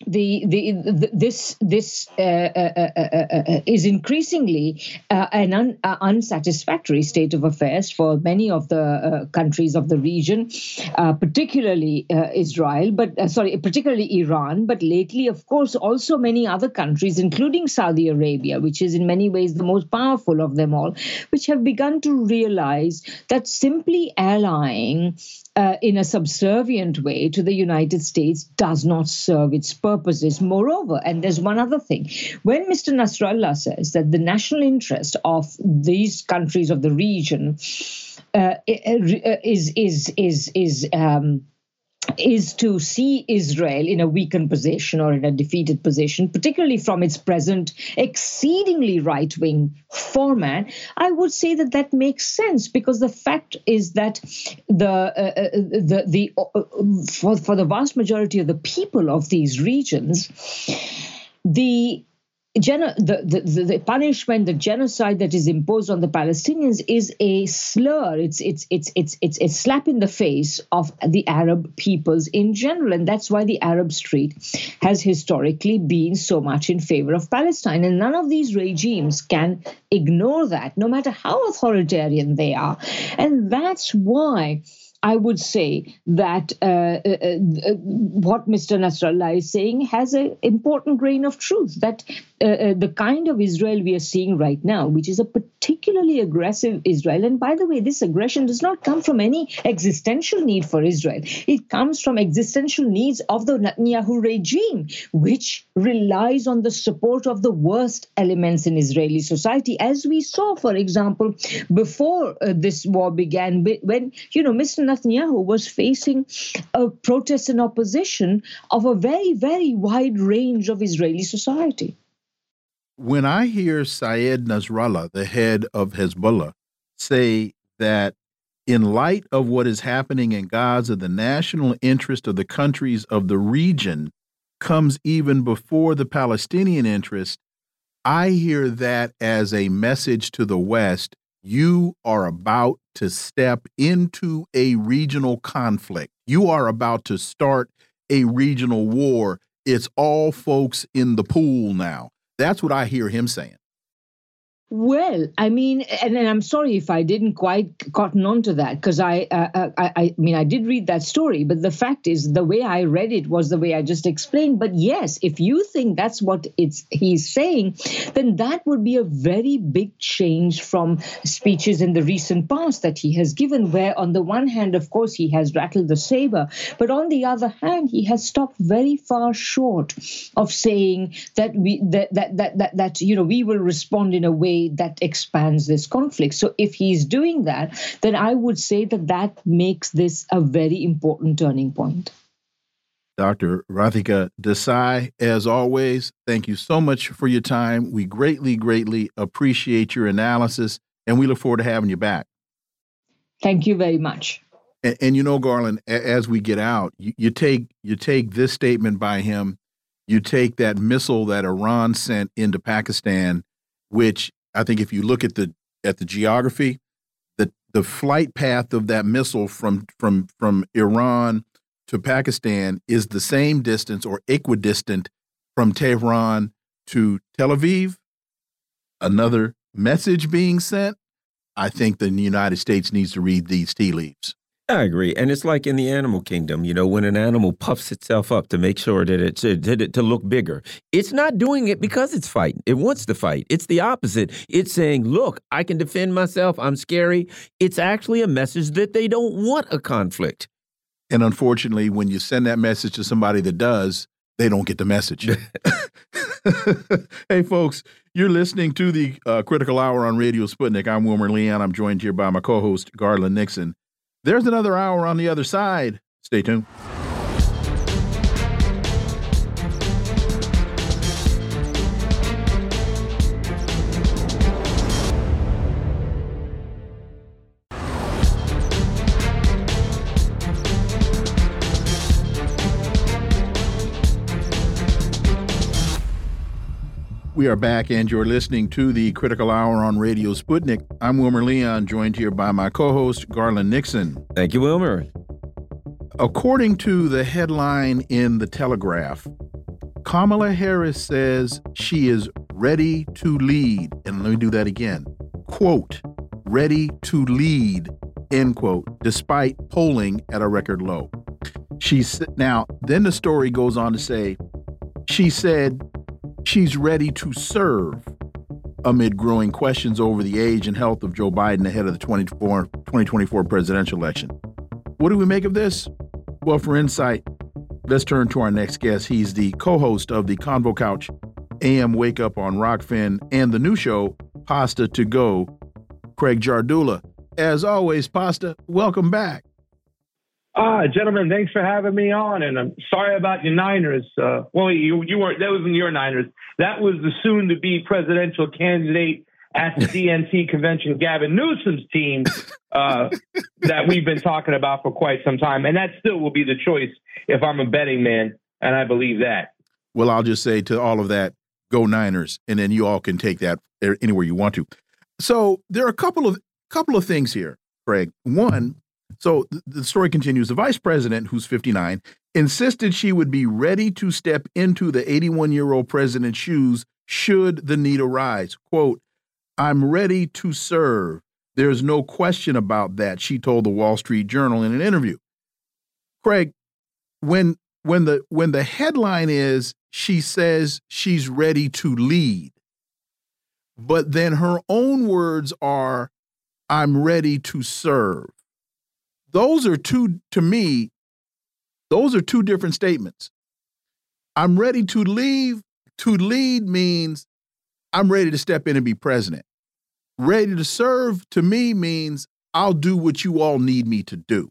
the, the, the, this this uh, uh, uh, is increasingly an un, unsatisfactory state of affairs for many of the countries of the region, particularly Israel, but sorry, particularly Iran, but lately, of course, also many other countries, including Saudi Arabia, which is in many ways the most powerful of them all, which have begun to realize that simply allying uh, in a subservient way to the United States does not serve its purposes. Moreover, and there's one other thing when Mr. Nasrallah says that the national interest of these countries of the region uh, is is is is um, is to see Israel in a weakened position or in a defeated position, particularly from its present exceedingly right wing format, I would say that that makes sense because the fact is that the uh, uh the the uh, for for the vast majority of the people of these regions, the Geno- the, the, the, punishment, the genocide that is imposed on the Palestinians is a slur. It's, it's, it's, it's, it's a slap in the face of the Arab peoples in general. And that's why the Arab street has historically been so much in favor of Palestine. And none of these regimes can ignore that, no matter how authoritarian they are. And that's why I would say that uh, uh, uh, what Mr. Nasrallah is saying has an important grain of truth. That uh, uh, the kind of Israel we are seeing right now, which is a particularly aggressive Israel, and by the way, this aggression does not come from any existential need for Israel. It comes from existential needs of the Netanyahu regime, which relies on the support of the worst elements in Israeli society, as we saw, for example, before this war began, when you know Mr. Netanyahu was facing a protest and opposition of a very, very wide range of Israeli society. When I hear Syed Nasrallah, the head of Hezbollah, say that in light of what is happening in Gaza, the national interest of the countries of the region comes even before the Palestinian interest, I hear that as a message to the West you are about to step into a regional conflict. You are about to start a regional war. It's all folks in the pool now. That's what I hear him saying. Well, I mean, and, and I'm sorry if I didn't quite cotton on to that because I, uh, uh, I, I mean, I did read that story, but the fact is, the way I read it was the way I just explained. But yes, if you think that's what it's he's saying, then that would be a very big change from speeches in the recent past that he has given. Where on the one hand, of course, he has rattled the saber, but on the other hand, he has stopped very far short of saying that we that that that that, that you know we will respond in a way way that expands this conflict. So if he's doing that, then I would say that that makes this a very important turning point. Dr. Radhika Desai, as always, thank you so much for your time. We greatly, greatly appreciate your analysis, and we look forward to having you back. Thank you very much. And, and you know, Garland, as we get out, you, you take you take this statement by him, you take that missile that Iran sent into Pakistan, which I think if you look at the at the geography, the the flight path of that missile from from from Iran to Pakistan is the same distance or equidistant from Tehran to Tel Aviv. Another message being sent. I think the United States needs to read these tea leaves. I agree, and it's like in the animal kingdom. You know, when an animal puffs itself up to make sure that it's to, to look bigger, it's not doing it because it's fighting. It wants to fight. It's the opposite. It's saying, "Look, I can defend myself. I'm scary." It's actually a message that they don't want a conflict. And unfortunately, when you send that message to somebody that does, they don't get the message. hey, folks, you're listening to the uh, Critical Hour on Radio Sputnik. I'm Wilmer Leon. I'm joined here by my co host, Garland Nixon. There's another hour on the other side. Stay tuned. We are back, and you're listening to the Critical Hour on Radio Sputnik. I'm Wilmer Leon, joined here by my co host, Garland Nixon. Thank you, Wilmer. According to the headline in The Telegraph, Kamala Harris says she is ready to lead. And let me do that again. Quote, ready to lead, end quote, despite polling at a record low. She's now, then the story goes on to say, she said She's ready to serve amid growing questions over the age and health of Joe Biden ahead of the 2024 presidential election. What do we make of this? Well, for insight, let's turn to our next guest. He's the co host of the Convo Couch AM Wake Up on Rokfin and the new show, Pasta to Go, Craig Jardula. As always, Pasta, welcome back. Ah, gentlemen, thanks for having me on. And I'm sorry about your Niners. Uh, well, you you weren't. That wasn't your Niners. That was the soon-to-be presidential candidate at the DNC convention, Gavin Newsom's team, uh, that we've been talking about for quite some time, and that still will be the choice if I'm a betting man, and I believe that. Well, I'll just say to all of that, go Niners, and then you all can take that anywhere you want to. So there are a couple of couple of things here, Craig. One so the story continues. The vice president, who's 59, insisted she would be ready to step into the 81 year old president's shoes should the need arise. Quote, I'm ready to serve. There's no question about that, she told the Wall Street Journal in an interview. Craig, when when the when the headline is she says she's ready to lead, but then her own words are, I'm ready to serve those are two, to me, those are two different statements. I'm ready to leave. To lead means I'm ready to step in and be president. Ready to serve to me means I'll do what you all need me to do.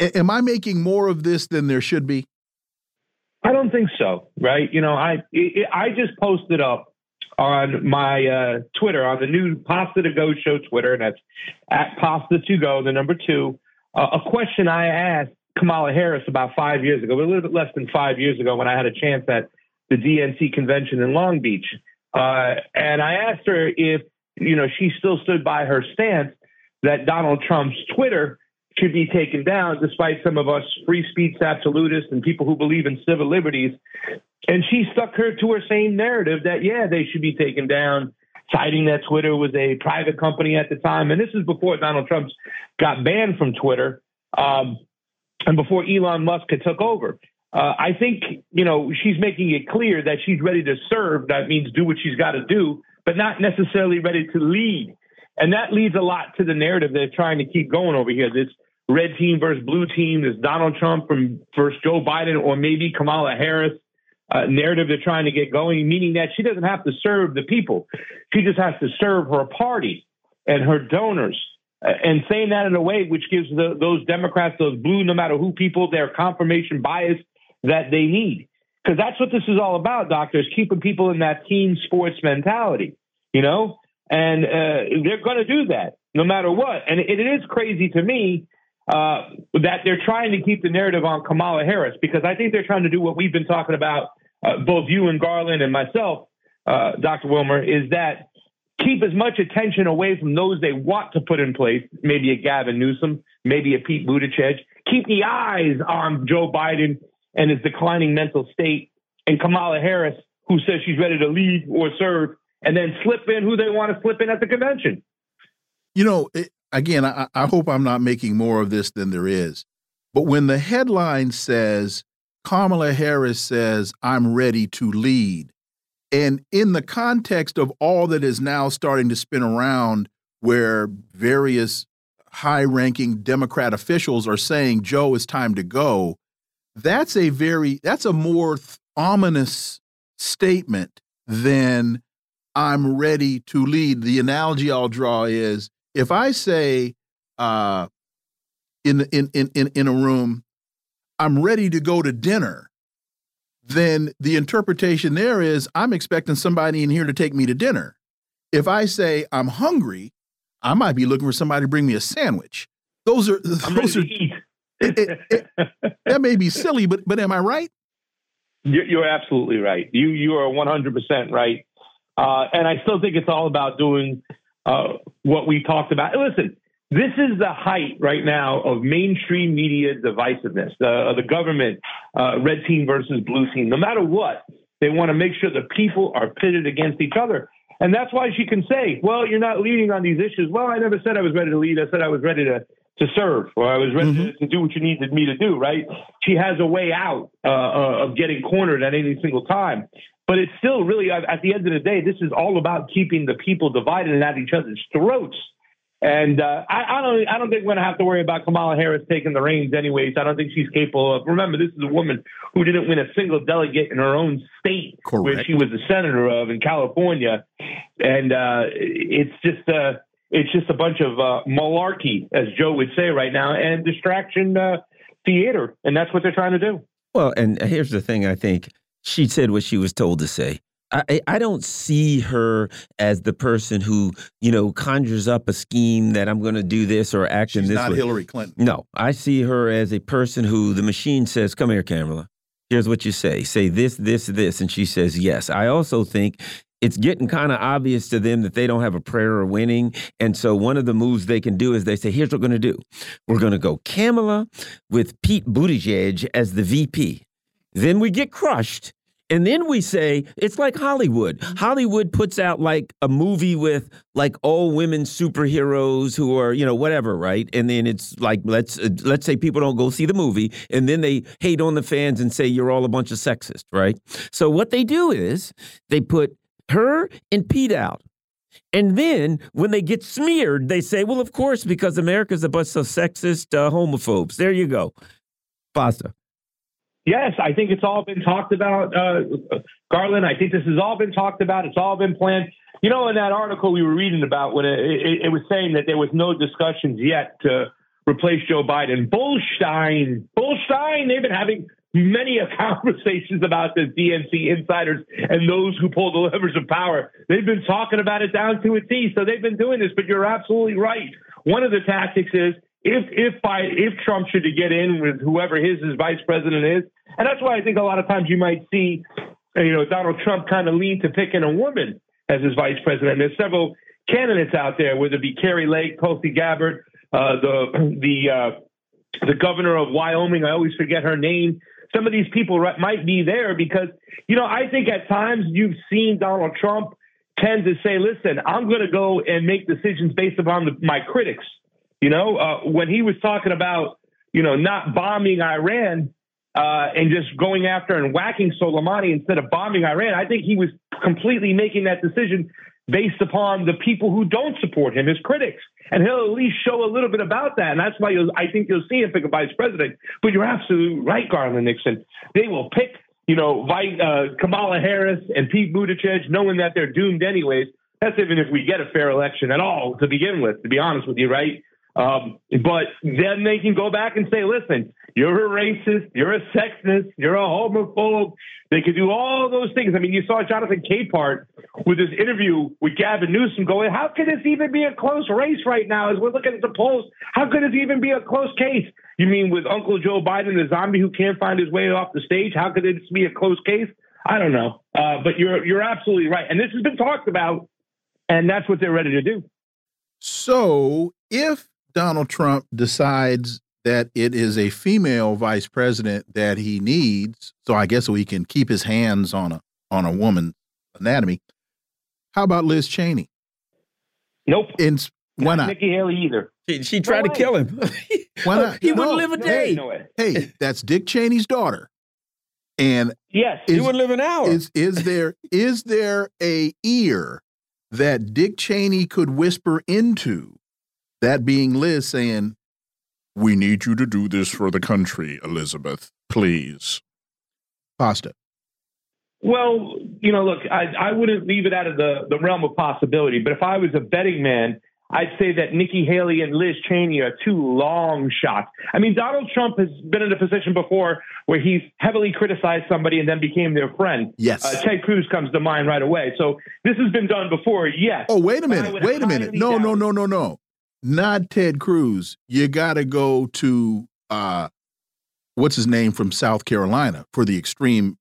A am I making more of this than there should be? I don't think so. Right? You know, I I just posted up on my uh, Twitter on the new Pasta to Go show Twitter, and that's at Pasta to Go, the number two a question I asked Kamala Harris about five years ago, a little bit less than five years ago, when I had a chance at the DNC convention in Long Beach, uh, and I asked her if you know she still stood by her stance that Donald Trump's Twitter should be taken down, despite some of us free speech absolutists and people who believe in civil liberties. And she stuck her to her same narrative that yeah, they should be taken down citing that Twitter was a private company at the time. And this is before Donald Trump got banned from Twitter um, and before Elon Musk had took over. Uh, I think, you know, she's making it clear that she's ready to serve. That means do what she's got to do, but not necessarily ready to lead. And that leads a lot to the narrative they're trying to keep going over here. This red team versus blue team, this Donald Trump from versus Joe Biden, or maybe Kamala Harris uh, narrative they're trying to get going, meaning that she doesn't have to serve the people. She just has to serve her party and her donors. Uh, and saying that in a way which gives the, those Democrats, those blue, no matter who people, their confirmation bias that they need. Because that's what this is all about, doctors, keeping people in that team sports mentality, you know? And uh, they're going to do that no matter what. And it, it is crazy to me uh, that they're trying to keep the narrative on Kamala Harris because I think they're trying to do what we've been talking about, uh, both you and Garland and myself, uh, Dr. Wilmer, is that keep as much attention away from those they want to put in place, maybe a Gavin Newsom, maybe a Pete Buttigieg. Keep the eyes on Joe Biden and his declining mental state, and Kamala Harris, who says she's ready to lead or serve, and then slip in who they want to slip in at the convention. You know, it, again, I, I hope I'm not making more of this than there is. But when the headline says, Kamala Harris says, I'm ready to lead, and in the context of all that is now starting to spin around, where various high ranking Democrat officials are saying, Joe, it's time to go, that's a very, that's a more ominous statement than I'm ready to lead. The analogy I'll draw is if I say uh, in, in, in, in a room, I'm ready to go to dinner, then the interpretation there is I'm expecting somebody in here to take me to dinner. If I say I'm hungry, I might be looking for somebody to bring me a sandwich. Those are those are it, it, it, that may be silly, but but am I right? You're absolutely right. You you are 100 percent right, uh, and I still think it's all about doing uh, what we talked about. Listen, this is the height right now of mainstream media divisiveness. The, the government, uh, red team versus blue team. No matter what, they want to make sure the people are pitted against each other. And that's why she can say, well, you're not leading on these issues. Well, I never said I was ready to lead. I said I was ready to, to serve or I was ready mm-hmm. to, to, do what you needed me to do, right? She has a way out uh, uh, of getting cornered at any single time. But it's still really, at the end of the day, this is all about keeping the people divided and at each other's throats. And uh, I, I, don't, I don't think we're going to have to worry about Kamala Harris taking the reins, anyways. I don't think she's capable of. Remember, this is a woman who didn't win a single delegate in her own state, Correct. where she was a senator of in California, and uh, it's just a, uh, it's just a bunch of uh, malarkey, as Joe would say right now, and distraction uh, theater, and that's what they're trying to do. Well, and here's the thing: I think she said what she was told to say. I, I don't see her as the person who you know conjures up a scheme that I'm going to do this or act She's in this. Not way. Hillary Clinton. No, I see her as a person who the machine says, "Come here, Kamala. Here's what you say. Say this, this, this," and she says yes. I also think it's getting kind of obvious to them that they don't have a prayer of winning. And so one of the moves they can do is they say, here's what we're going to do. We're going to go Kamala with Pete Buttigieg as the VP. Then we get crushed and then we say it's like Hollywood. Mm-hmm. Hollywood puts out like a movie with like all women superheroes who are, you know, whatever, right? And then it's like let's uh, let's say people don't go see the movie and then they hate on the fans and say you're all a bunch of sexist, right? So what they do is they put her and Pete out. And then when they get smeared, they say, well, of course, because America's a bunch of sexist uh, homophobes. There you go. Basta. Yes, I think it's all been talked about, uh, Garland. I think this has all been talked about. It's all been planned. You know, in that article we were reading about, when it, it, it was saying that there was no discussions yet to replace Joe Biden. Bullstein, Bullstein. They've been having many conversations about the DNC insiders and those who pull the levers of power. They've been talking about it down to a T. So they've been doing this. But you're absolutely right. One of the tactics is if if by if Trump should get in with whoever his, his vice president is, and that's why I think a lot of times you might see, you know, Donald Trump kind of lean to picking a woman as his vice president. There's several candidates out there, whether it be Kari Lake, Tulsi Gabbard, uh, the the uh, the governor of Wyoming. I always forget her name. Some of these people might be there because you know I think at times you've seen Donald Trump tend to say, "Listen, I'm going to go and make decisions based upon the, my critics." You know, uh, when he was talking about, you know, not bombing Iran uh, and just going after and whacking Soleimani instead of bombing Iran, I think he was completely making that decision based upon the people who don't support him, his critics. And he'll at least show a little bit about that. And that's why I think you'll see him pick a vice president. But you're absolutely right, Garland Nixon. They will pick you know, uh, Kamala Harris and Pete Buttigieg, knowing that they're doomed anyways. That's even if we get a fair election at all to begin with, to be honest with you, right? Um, but then they can go back and say, listen, you're a racist, you're a sexist, you're a homophobe. They could do all those things. I mean, you saw Jonathan Capehart with his interview with Gavin Newsom going, how could this even be a close race right now as we're looking at the polls? How could this even be a close case? You mean with Uncle Joe Biden, the zombie who can't find his way off the stage? How could this be a close case? I don't know. Uh, but you're you're absolutely right. And this has been talked about, and that's what they're ready to do. So if Donald Trump decides that it is a female vice president that he needs, so I guess so he can keep his hands on a on a woman's anatomy. How about Liz Cheney? Nope. In, why not? Nikki Haley either. She, she tried no to kill him. why not? He no, wouldn't live a day. No hey, that's Dick Cheney's daughter. And yes, is, he wouldn't live an hour. Is is there is there a ear that Dick Cheney could whisper into that being Liz saying, We need you to do this for the country, Elizabeth, please. Pasta. Well, you know, look, I, I wouldn't leave it out of the, the realm of possibility, but if I was a betting man, I'd say that Nikki Haley and Liz Cheney are two long shots. I mean, Donald Trump has been in a position before where he's heavily criticized somebody and then became their friend. Yes. Uh, Ted Cruz comes to mind right away. So this has been done before, yes. Oh, wait a minute. Wait a minute. No, no, no, no, no not Ted Cruz. You got to go to uh, what's his name from South Carolina for the extreme.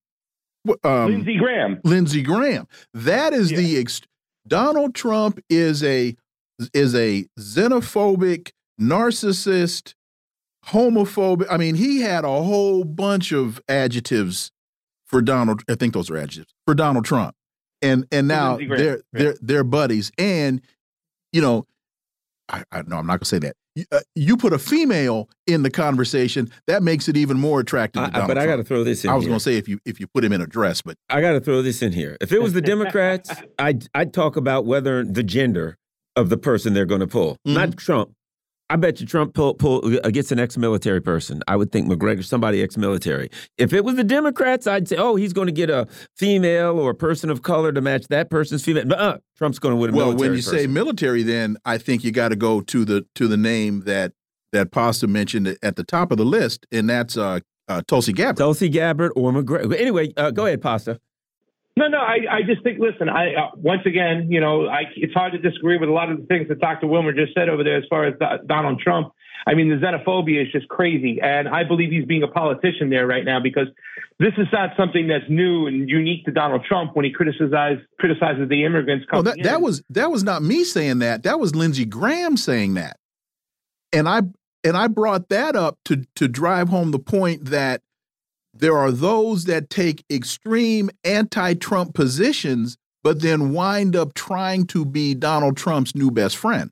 Um, Lindsey Graham. Lindsey Graham. That is yeah. the ex Donald Trump is a is a xenophobic narcissist, homophobic. I mean, he had a whole bunch of adjectives for Donald. I think those are adjectives for Donald Trump, and and now they're they're they're buddies. And you know, I, I no, I'm not going to say that. You, uh, you, put a female in the conversation, that makes it even more attractive. I, but I got to throw this in. Here. I was going to say if you if you put him in a dress, but I got to throw this in here. If it was the Democrats, I'd I'd talk about whether the gender of the person they're going to pull, mm -hmm. not Trump. I bet you Trump pull, pull against an ex-military person. I would think Macgregor, somebody ex-military. If it was the Democrats, I'd say, oh, he's going to get a female or a person of color to match that person's female. But uh, Trump's going to win a well, when you person. say military, then I think you got to go to the to the name that that Pasta mentioned at the top of the list, and that's uh, uh, Tulsi Gabbard. Tulsi Gabbard or Macgregor. Anyway, uh, go ahead, Pasta. No, no, I, I just think, listen, I, uh, once again, you know, I, it's hard to disagree with a lot of the things that Dr. Wilmer just said over there as far as Donald Trump. I mean, the xenophobia is just crazy. And I believe he's being a politician there right now because this is not something that's new and unique to Donald Trump when he criticizes criticizes the immigrants coming well, that, that was that was not me saying that. That was Lindsey Graham saying that. And I and I brought that up to to drive home the point that there are those that take extreme anti Trump positions, but then wind up trying to be Donald Trump's new best friend.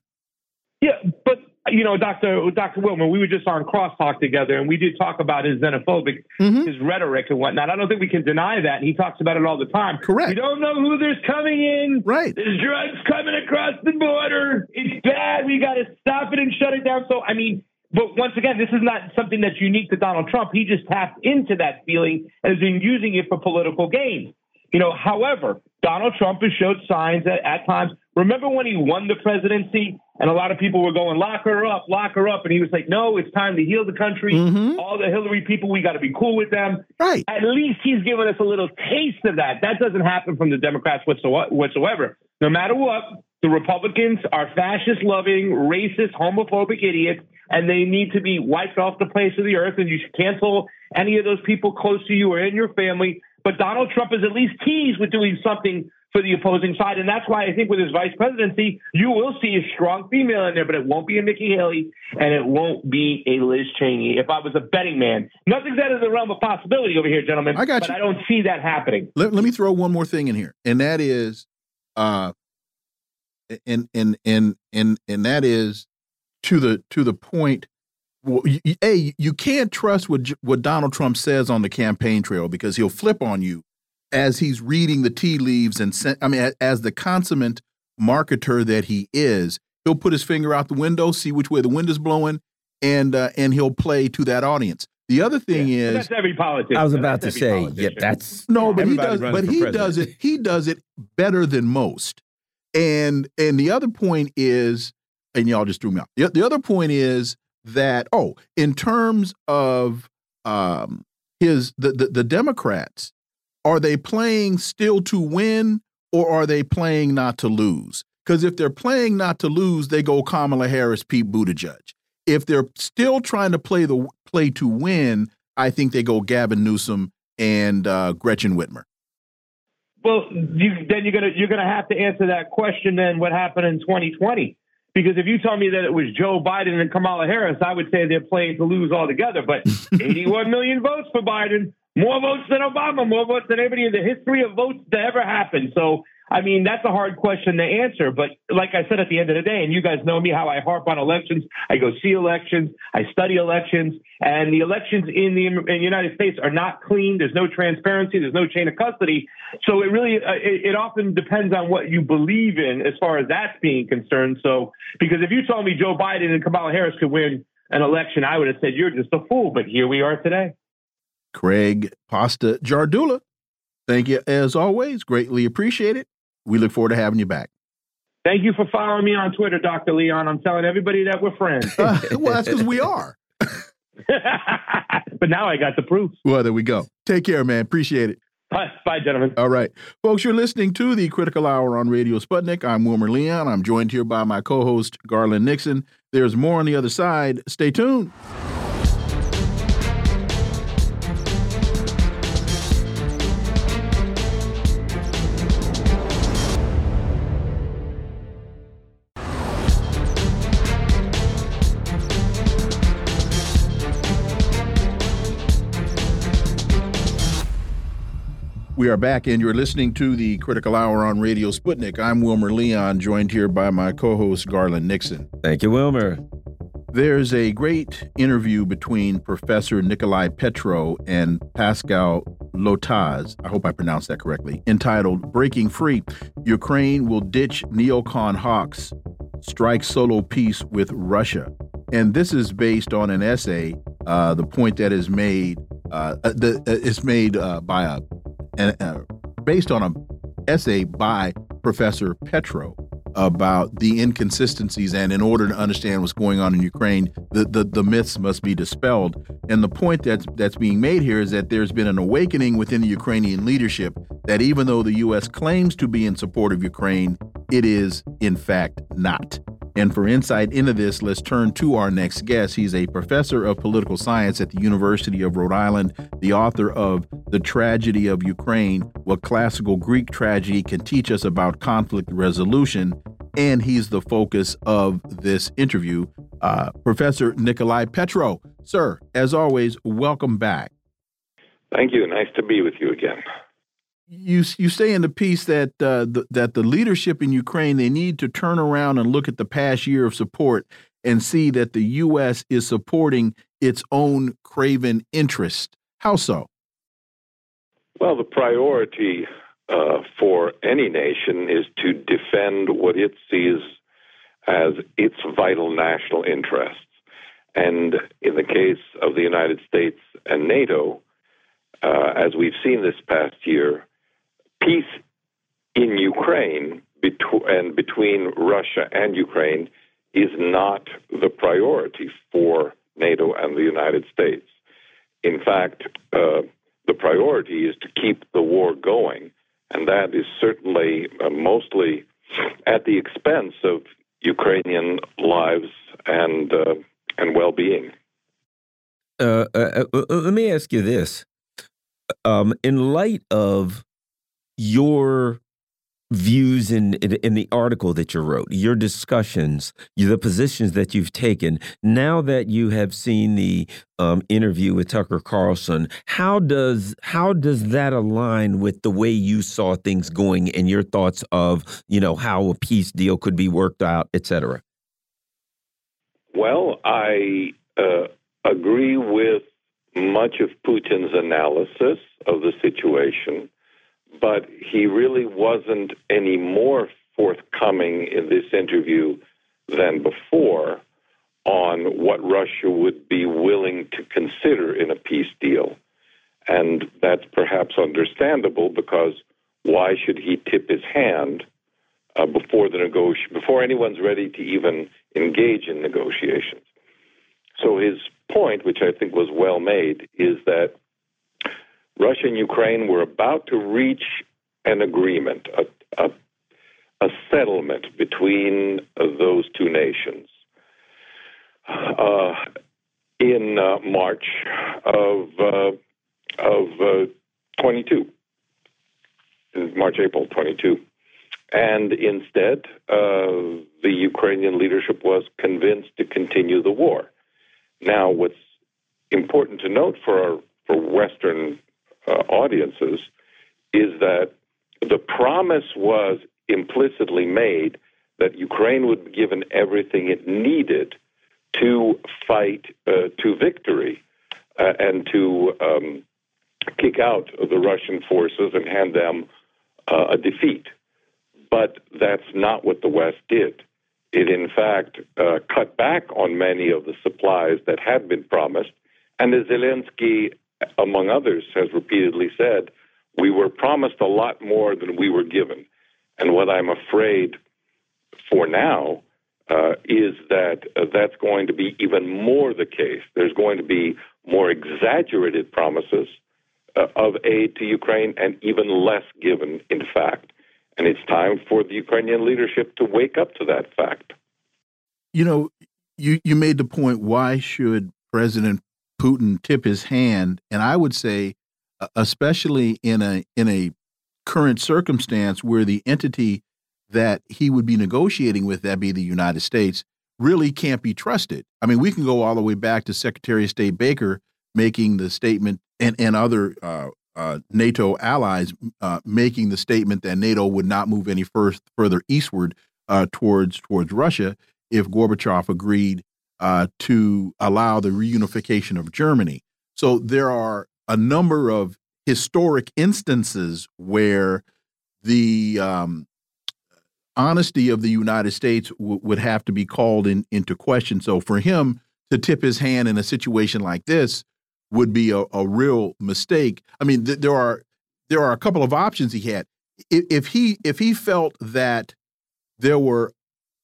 Yeah, but you know, Dr. Dr. Wilmer, we were just on crosstalk together, and we did talk about his xenophobic, mm -hmm. his rhetoric and whatnot. I don't think we can deny that. He talks about it all the time. Correct. We don't know who there's coming in. Right. There's drugs coming across the border. It's bad. We got to stop it and shut it down. So, I mean, but once again, this is not something that's unique to Donald Trump. He just tapped into that feeling and has been using it for political gain. You know, however, Donald Trump has showed signs that at times, remember when he won the presidency and a lot of people were going, lock her up, lock her up. And he was like, no, it's time to heal the country. Mm-hmm. All the Hillary people, we got to be cool with them. Right. At least he's given us a little taste of that. That doesn't happen from the Democrats whatsoever. No matter what, the Republicans are fascist loving, racist, homophobic idiots and they need to be wiped off the face of the earth. And you should cancel any of those people close to you or in your family. But Donald Trump is at least teased with doing something for the opposing side. And that's why I think with his vice presidency, you will see a strong female in there, but it won't be a Nikki Haley and it won't be a Liz Cheney. If I was a betting man, nothing's out of the realm of possibility over here, gentlemen. I got but you. I don't see that happening. Let, let me throw one more thing in here, and that is, uh, and and and and and that is to the to the point well, a you can't trust what what Donald Trump says on the campaign trail because he'll flip on you as he's reading the tea leaves and I mean as the consummate marketer that he is he'll put his finger out the window see which way the wind is blowing and uh, and he'll play to that audience The other thing Yeah, is that's every politician. I was about That's to every say, yeah, that's no, but he does. But he president. does it. He does it better than most. And and the other point is, and y'all just threw me off. The, the other point is that oh, in terms of um, his the, the the Democrats, are they playing still to win or are they playing not to lose? Because if they're playing not to lose, they go Kamala Harris, Pete Buttigieg. If they're still trying to play the play to win, I think they go Gavin Newsom and uh, Gretchen Whitmer. Well, you, then you're gonna you're gonna have to answer that question. Then what happened in 2020? Because if you tell me that it was Joe Biden and Kamala Harris, I would say they're playing to lose altogether. But 81 million votes for Biden, more votes than Obama, more votes than anybody in the history of votes to ever happen. So, I mean, that's a hard question to answer. But like I said at the end of the day, and you guys know me, how I harp on elections. I go see elections, I study elections, and the elections in the, in the United States are not clean. There's no transparency. There's no chain of custody. So it really, uh, it, it often depends on what you believe in as far as that's being concerned. So, because if you told me Joe Biden and Kamala Harris could win an election, I would have said you're just a fool. But here we are today. Craig Pasta Jardula, thank you as always. Greatly appreciate it. We look forward to having you back. Thank you for following me on Twitter, Dr. Leon. I'm telling everybody that we're friends. Uh, well, that's because we are. but now I got the proof. Well, there we go. Take care, man. Appreciate it. Bye, bye, gentlemen. All right. Folks, you're listening to the Critical Hour on Radio Sputnik. I'm Wilmer Leon. I'm joined here by my co host, Garland Nixon. There's more on the other side. Stay tuned. We are back, and you're listening to the Critical Hour on Radio Sputnik. I'm Wilmer Leon, joined here by my co host, Garland Nixon. Thank you, Wilmer. There's a great interview between Professor Nicolai Petro and Pascal Lottaz, I hope I pronounced that correctly, entitled Breaking Free Ukraine Will Ditch Neocon Hawks, Strike Solo Peace with Russia. And this is based on an essay, uh, the point that is made, uh, the, uh, is made uh, by a uh, based on an essay by Professor Petro about the inconsistencies and in order to understand what's going on in Ukraine, the, the, the myths must be dispelled. And the point that's that's being made here is that there's been an awakening within the Ukrainian leadership that even though the US claims to be in support of Ukraine, it is in fact not. And for insight into this, let's turn to our next guest. He's a professor of political science at the University of Rhode Island, the author of The Tragedy of Ukraine What Classical Greek Tragedy Can Teach Us About Conflict Resolution. And he's the focus of this interview. Uh, professor Nicolai Petro. Sir, as always, welcome back. Thank you. Nice to be with you again you you say in the piece that uh, the, that the leadership in Ukraine they need to turn around and look at the past year of support and see that the U.S. is supporting its own craven interest. How so? Well, the priority uh, for any nation is to defend what it sees as its vital national interests, and in the case of the United States and NATO, uh, as we've seen this past year peace in Ukraine and between Russia and Ukraine is not the priority for NATO and the United States. In fact, uh, the priority is to keep the war going, and that is certainly uh, mostly at the expense of Ukrainian lives and uh, and well-being. Uh, let me ask you this: um, in light of your views in, in, in the article that you wrote, your discussions, the positions that you've taken. Now that you have seen the um, interview with Tucker Carlson, how does how does that align with the way you saw things going and your thoughts of you know how a peace deal could be worked out, et cetera? Well, I uh, agree with much of Putin's analysis of the situation but he really wasn't any more forthcoming in this interview than before on what Russia would be willing to consider in a peace deal. And that's perhaps understandable because why should he tip his hand uh, before the negoti- before anyone's ready to even engage in negotiations? So his point, which I think was well made, is that Russia and Ukraine were about to reach an agreement, a, a, a settlement between those two nations uh, in uh, March of uh, of uh, 22, March April 22, and instead uh, the Ukrainian leadership was convinced to continue the war. Now, what's important to note for our, for Western uh, audiences is that the promise was implicitly made that Ukraine would be given everything it needed to fight uh, to victory uh, and to um, kick out the Russian forces and hand them uh, a defeat. But that's not what the West did. It, in fact, uh, cut back on many of the supplies that had been promised. And as Zelensky, among others, has repeatedly said, we were promised a lot more than we were given. And what I'm afraid for now uh, is that uh, that's going to be even more the case. There's going to be more exaggerated promises uh, of aid to Ukraine and even less given, in fact. And it's time for the Ukrainian leadership to wake up to that fact. You know, you, you made the point why should President Putin tip his hand? And I would say, especially in a in a current circumstance where the entity that he would be negotiating with, that be the United States, really can't be trusted. I mean, we can go all the way back to Secretary of State Baker making the statement and, and other uh, uh, NATO allies uh, making the statement that NATO would not move any first, further eastward uh, towards towards Russia if Gorbachev agreed uh, to allow the reunification of Germany. So there are a number of historic instances where the um, honesty of the United States would have to be called in, into question. So for him to tip his hand in a situation like this would be a, a real mistake. I mean, th there are there are a couple of options he had. If, if he if he felt that there were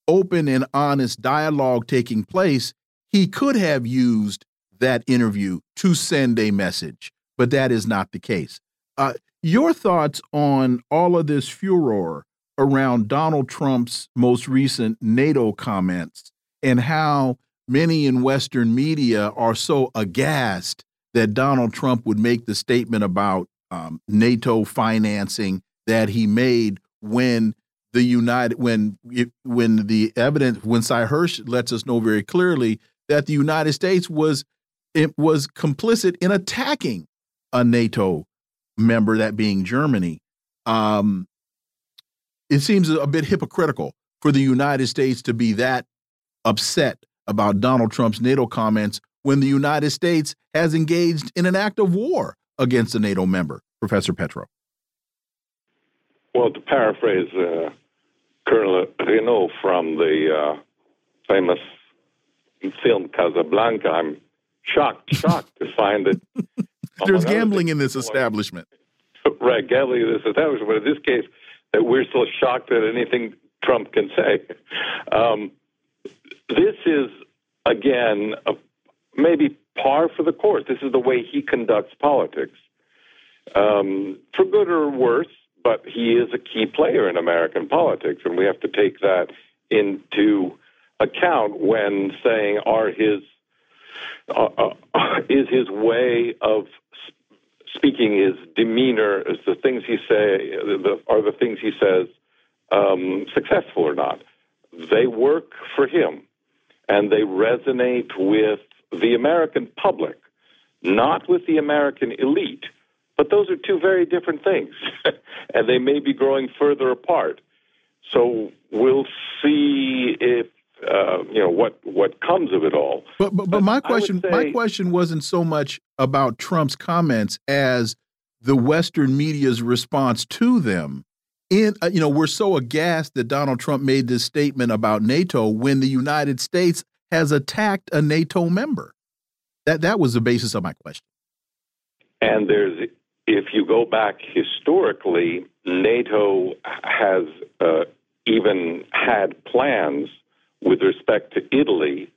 open and honest dialogue taking place, he could have used that interview to send a message, but that is not the case. Uh, your thoughts on all of this furor around Donald Trump's most recent NATO comments and how many in Western media are so aghast that Donald Trump would make the statement about um, NATO financing that he made when the United when when the evidence when Sy Hersh lets us know very clearly that the United States was it was complicit in attacking a NATO member, that being Germany. Um, it seems a bit hypocritical for the United States to be that upset about Donald Trump's NATO comments when the United States has engaged in an act of war against a NATO member, Professor Petro? Well, to paraphrase uh, Colonel Renault from the uh, famous film Casablanca, I'm shocked, shocked to find that there's gambling in this establishment. Right, gambling in this establishment. But in this case, that we're still shocked at anything Trump can say. Um, this is again a maybe par for the course. This is the way he conducts politics, um, for good or worse. But he is a key player in American politics, and we have to take that into account when saying are his uh, uh, is his way of speaking, his demeanor, is the things he say, the, are the things he says um, successful or not? They work for him, and they resonate with the American public, not with the American elite. But those are two very different things, and they may be growing further apart. So we'll see if uh, you know what what comes of it all. But but, but, but my question say, my question wasn't so much about Trump's comments as the Western media's response to them. In uh, you know we're so aghast that Donald Trump made this statement about NATO when the United States has attacked a NATO member. That that was the basis of my question. And there's, if you go back historically, NATO has uh, even had plans with respect to Italy.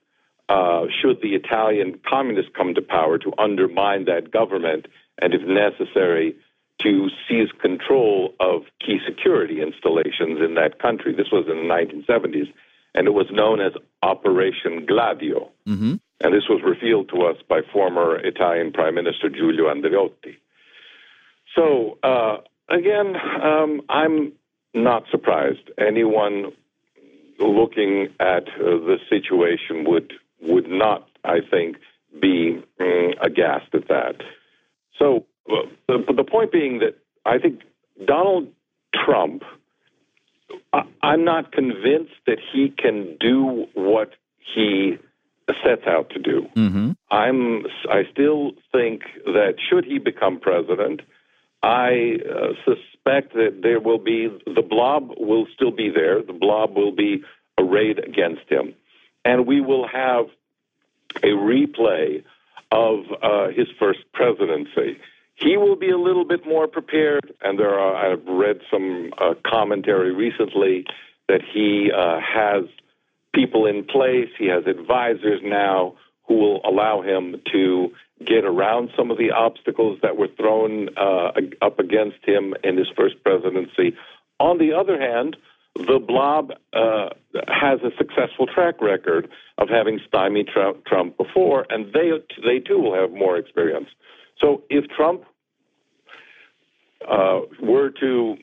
Uh, should the Italian communists come to power to undermine that government and, if necessary, to seize control of key security installations in that country. This was in the 1970s, and it was known as Operation Gladio. Mm-hmm. And this was revealed to us by former Italian Prime Minister Giulio Andreotti. So, uh, again, um, I'm not surprised. Anyone looking at uh, the situation would would not, I think, be mm, aghast at that. So, uh, the, the point being that I think Donald Trump, I, I'm not convinced that he can do what he sets out to do. Mm-hmm. I'm. I still think that should he become president, I uh, suspect that there will be the blob will still be there. The blob will be arrayed against him, and we will have a replay of uh, his first presidency. He will be a little bit more prepared, and there are. I've read some uh, commentary recently that he uh, has people in place. He has advisors now who will allow him to get around some of the obstacles that were thrown uh, up against him in his first presidency. On the other hand, the blob uh, has a successful track record of having stymied Trump before, and they they too will have more experience. So if Trump uh, were to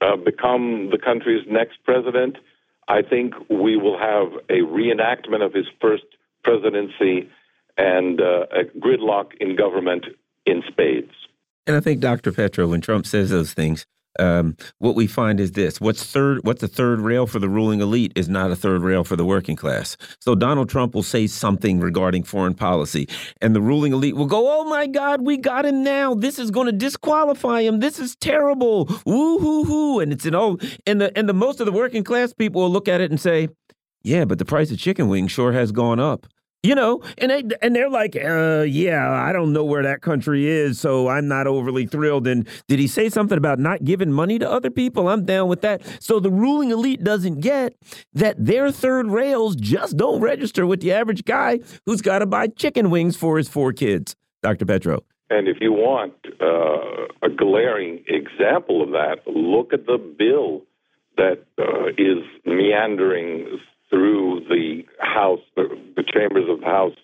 uh, become the country's next president, I think we will have a reenactment of his first presidency and uh, a gridlock in government in spades. And I think Dr. Petro, when Trump says those things, um, what we find is this: what's third, what's the third rail for the ruling elite is not a third rail for the working class. So Donald Trump will say something regarding foreign policy, and the ruling elite will go, "Oh my God, we got him now! This is going to disqualify him. This is terrible! Woo hoo hoo!" And it's an oh, and the and the most of the working class people will look at it and say, "Yeah, but the price of chicken wings sure has gone up." You know and they and they're like uh, yeah i don't know where that country is so i'm not overly thrilled. And did he say something about not giving money to other people? I'm down with that. So the ruling elite doesn't get that their third rails just don't register with the average guy who's got to buy chicken wings for his four kids. Dr petro. And if you want uh, a glaring example of that look at the bill that uh, is meandering through the House, the, the chambers of the House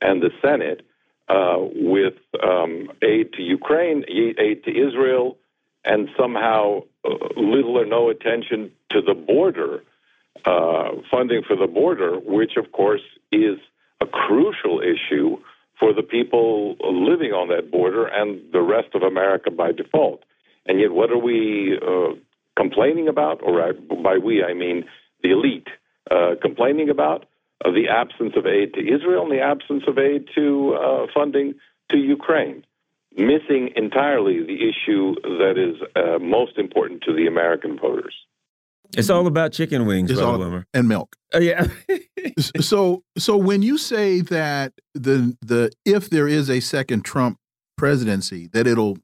and the Senate, uh, with um, aid to Ukraine, aid to Israel, and somehow uh, little or no attention to the border, uh, funding for the border, which of course is a crucial issue for the people living on that border and the rest of America by default. And yet, what are we uh, complaining about? Or by we, I mean the elite uh, complaining about uh, the absence of aid to Israel and the absence of aid to uh, funding to Ukraine, missing entirely the issue that is uh, most important to the American voters. It's all about chicken wings, it's all, Wilmer. and milk. Oh yeah. so so when you say that the the if there is a second Trump presidency, that it'll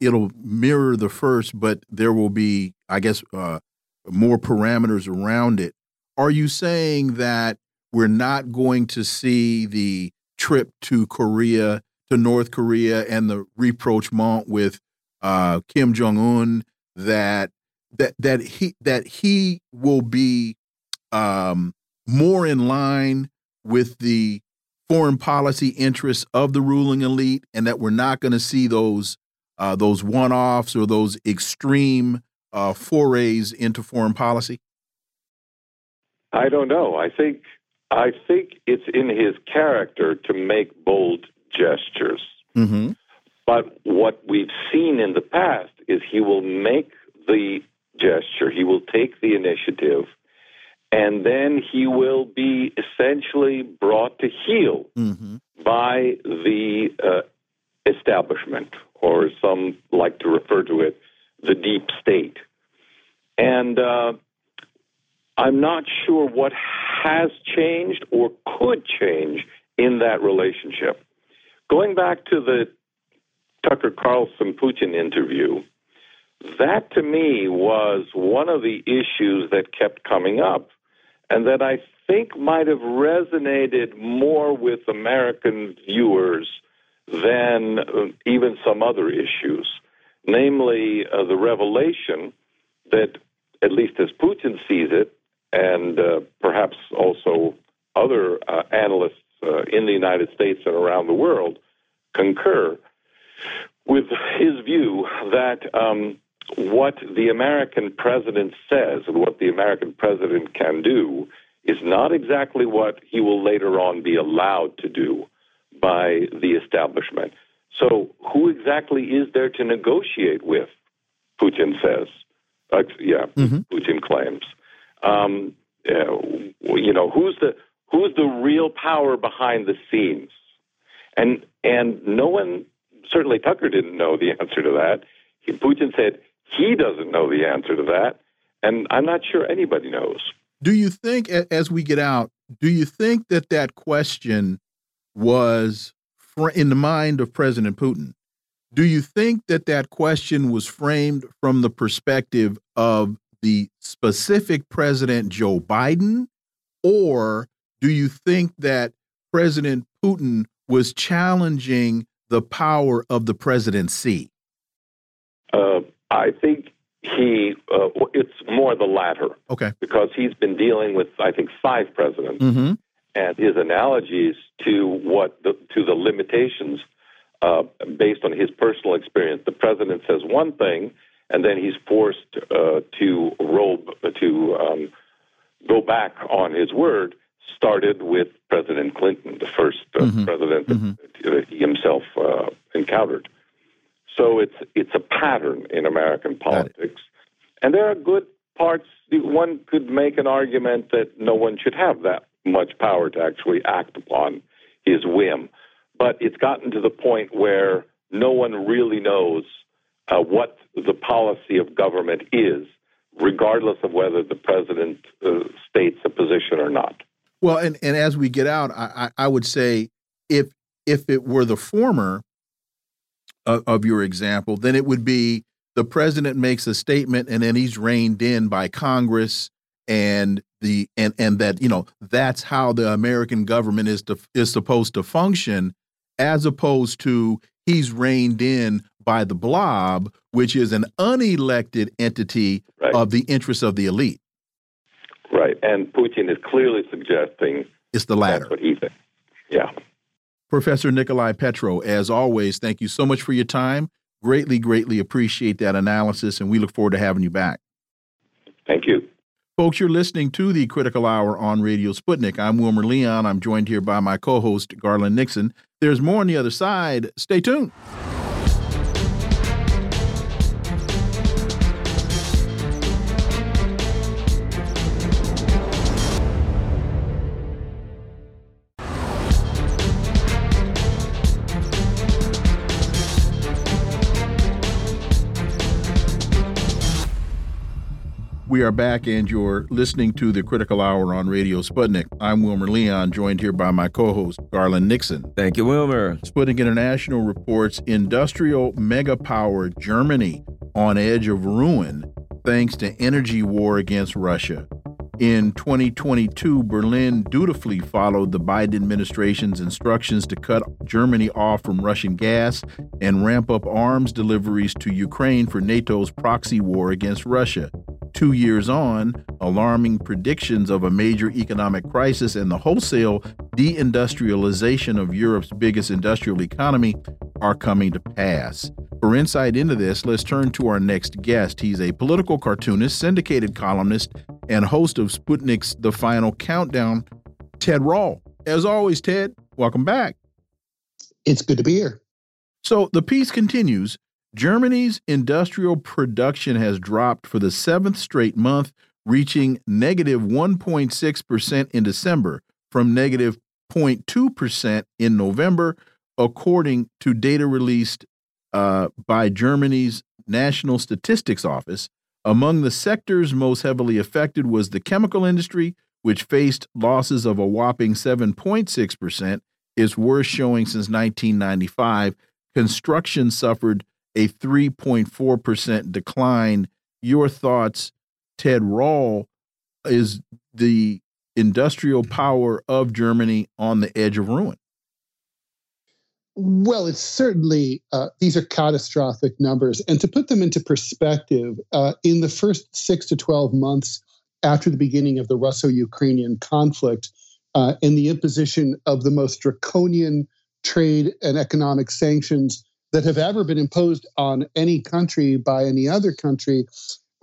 it'll mirror the first, but there will be, I guess, uh, more parameters around it. Are you saying that we're not going to see the trip to Korea, to North Korea, and the rapprochement with uh, Kim Jong Un that that that he that he will be um, more in line with the foreign policy interests of the ruling elite, and that we're not going to see those uh, those one offs or those extreme uh, forays into foreign policy? I don't know. I think I think it's in his character to make bold gestures. Mm -hmm. But what we've seen in the past is he will make the gesture, he will take the initiative, and then he will be essentially brought to heel mm -hmm. by the uh, establishment, or some like to refer to it, the deep state. And uh, I'm not sure what has changed or could change in that relationship. Going back to the Tucker Carlson Putin interview, that to me was one of the issues that kept coming up and that I think might have resonated more with American viewers than uh, even some other issues, namely uh, the revelation that, at least as Putin sees it, and uh, perhaps also other uh, analysts uh, in the United States and around the world concur with his view that um, what the American president says and what the American president can do is not exactly what he will later on be allowed to do by the establishment. So, who exactly is there to negotiate with? Putin says. Uh, yeah, mm-hmm. Putin claims. Um, uh, you know, who's the who's the real power behind the scenes? And and no one, certainly Tucker didn't know the answer to that. He, Putin said he doesn't know the answer to that, and I'm not sure anybody knows. Do you think, as we get out, do you think that that question was in the mind of President Putin? Do you think that that question was framed from the perspective of the specific President Joe Biden, or do you think that President Putin was challenging the power of the presidency? Uh, I think he uh, it's more the latter. Okay. Because he's been dealing with I think five presidents, mm -hmm. and his analogies to what the, to the limitations uh, based on his personal experience. The president says one thing, and then he's forced uh, to roll to um, go back on his word. Started with President Clinton, the first mm -hmm. president mm -hmm. that he himself uh, encountered. So it's it's a pattern in American politics, and there are good parts. One could make an argument that no one should have that much power to actually act upon his whim, but it's gotten to the point where no one really knows uh, what the policy of government is, regardless of whether the president uh, states a position or not. Well, and, and as we get out, I, I would say if if it were the former, of, of your example, then it would be the president makes a statement and then he's reined in by Congress and the and and that you know that's how the American government is to is supposed to function, as opposed to he's reined in by the blob, which is an unelected entity right. of the interests of the elite. Right, and Putin is clearly suggesting it's the latter. That's what he thinks. Yeah. Professor Nicolai Petro, as always, thank you so much for your time. Greatly, greatly appreciate that analysis, and we look forward to having you back. Thank you. Folks, you're listening to the Critical Hour on Radio Sputnik. I'm Wilmer Leon. I'm joined here by my co host, Garland Nixon. There's more on the other side. Stay tuned. We are back, and you're listening to the Critical Hour on Radio Sputnik. I'm Wilmer Leon, joined here by my co host, Garland Nixon. Thank you, Wilmer. Sputnik International reports industrial megapower Germany on edge of ruin thanks to energy war against Russia. In 2022, Berlin dutifully followed the Biden administration's instructions to cut Germany off from Russian gas and ramp up arms deliveries to Ukraine for NATO's proxy war against Russia. Two years on, alarming predictions of a major economic crisis and the wholesale deindustrialization of Europe's biggest industrial economy are coming to pass. For insight into this, let's turn to our next guest. He's a political cartoonist, syndicated columnist, and host of Sputnik's The Final Countdown, Ted Rall. As always, Ted, welcome back. It's good to be here. So the piece continues Germany's industrial production has dropped for the seventh straight month, reaching negative 1.6% in December from negative 0.2% in November, according to data released uh, by Germany's National Statistics Office. Among the sectors most heavily affected was the chemical industry, which faced losses of a whopping 7.6%, its worst showing since 1995. Construction suffered a 3.4% decline. Your thoughts, Ted Rall, is the industrial power of Germany on the edge of ruin? Well, it's certainly, uh, these are catastrophic numbers. And to put them into perspective, uh, in the first six to 12 months after the beginning of the Russo Ukrainian conflict uh, and the imposition of the most draconian trade and economic sanctions that have ever been imposed on any country by any other country,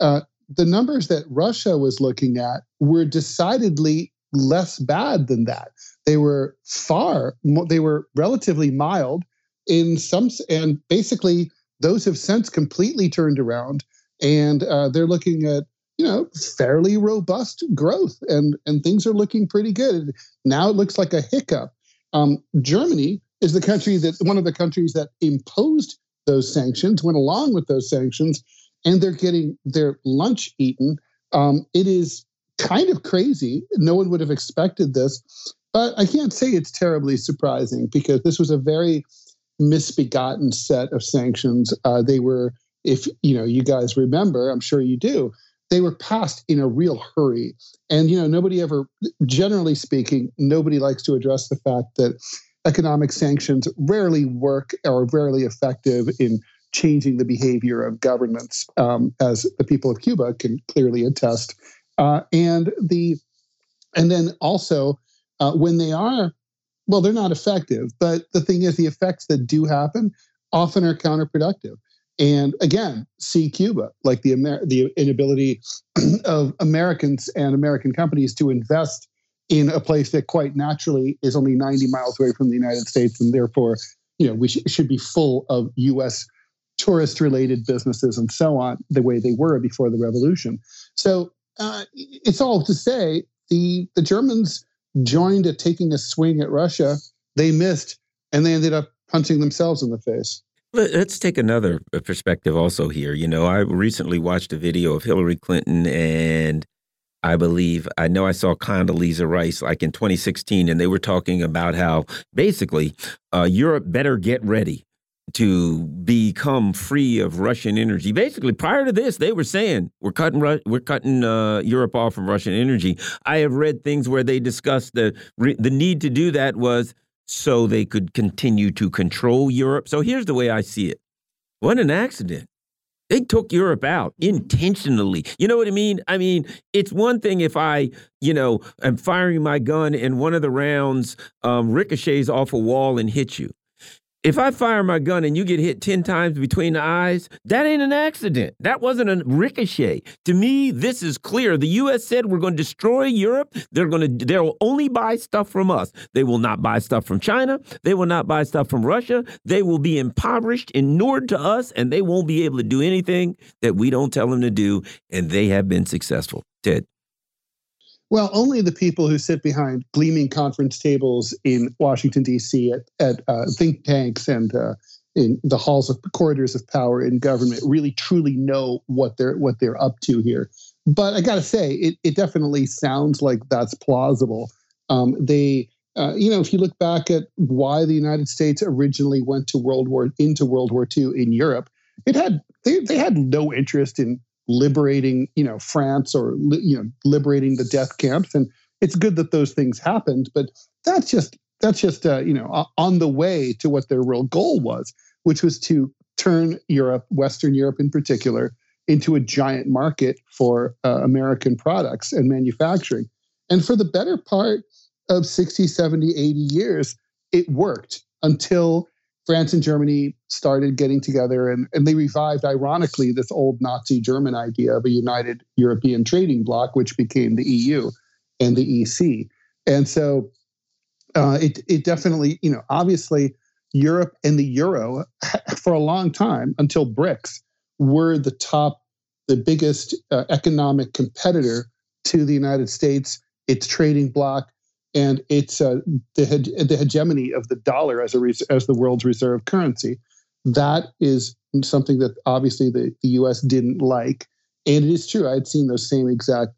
uh, the numbers that Russia was looking at were decidedly less bad than that. They were far, they were relatively mild in some, and basically those have since completely turned around, and uh, they're looking at you know fairly robust growth, and and things are looking pretty good. Now it looks like a hiccup. Um, Germany is the country that one of the countries that imposed those sanctions, went along with those sanctions, and they're getting their lunch eaten. Um, it is kind of crazy. No one would have expected this. But I can't say it's terribly surprising because this was a very misbegotten set of sanctions. Uh, they were, if you know, you guys remember, I'm sure you do. They were passed in a real hurry, and you know, nobody ever, generally speaking, nobody likes to address the fact that economic sanctions rarely work or rarely effective in changing the behavior of governments, um, as the people of Cuba can clearly attest. Uh, and the and then also uh, when they are well they're not effective but the thing is the effects that do happen often are counterproductive and again see cuba like the Amer- the inability of americans and american companies to invest in a place that quite naturally is only 90 miles away from the united states and therefore you know we sh- should be full of us tourist related businesses and so on the way they were before the revolution so uh, it's all to say the the Germans joined at taking a swing at Russia. They missed, and they ended up punching themselves in the face. Let's take another uh, perspective also here. You know, I recently watched a video of Hillary Clinton and I believe I know I saw Condoleezza Rice like in 2016, and they were talking about how basically uh, Europe better get ready to become free of Russian energy. Basically, prior to this, they were saying we're cutting we're cutting uh, Europe off from Russian energy. I have read things where they discussed the the need to do that was so they could continue to control Europe. So here's the way I see it: what an accident. They took Europe out intentionally. You know what I mean? I mean, it's one thing if I, you know, am firing my gun and one of the rounds um, ricochets off a wall and hits you if I fire my gun and you get hit 10 times between the eyes, that ain't an accident. That wasn't a ricochet. To me, this is clear. The US said we're going to destroy Europe. They're going to they'll only buy stuff from us. They will not buy stuff from China. They will not buy stuff from Russia. They will be impoverished, inured to us, and they won't be able to do anything that we don't tell them to do, and they have been successful. Ted. Well, only the people who sit behind gleaming conference tables in Washington D.C. at, at uh, think tanks and uh, in the halls of corridors of power in government really truly know what they're what they're up to here. But I got to say, it, it definitely sounds like that's plausible. Um, they, uh, you know, if you look back at why the United States originally went to World War into World War II in Europe, it had they, they had no interest in liberating, you know, France or you know, liberating the death camps. And it's good that those things happened, but that's just that's just uh, you know on the way to what their real goal was, which was to turn Europe, Western Europe in particular, into a giant market for uh, American products and manufacturing. And for the better part of 60, 70, 80 years, it worked until France and Germany started getting together and, and they revived, ironically, this old Nazi German idea of a united European trading bloc, which became the EU and the EC. And so uh, it, it definitely, you know, obviously Europe and the euro for a long time until BRICS were the top, the biggest uh, economic competitor to the United States, its trading bloc, and it's uh, the, the hegemony of the dollar as a as the world's reserve currency. That is something that obviously the, the U.S. didn't like, and it is true. I had seen those same exact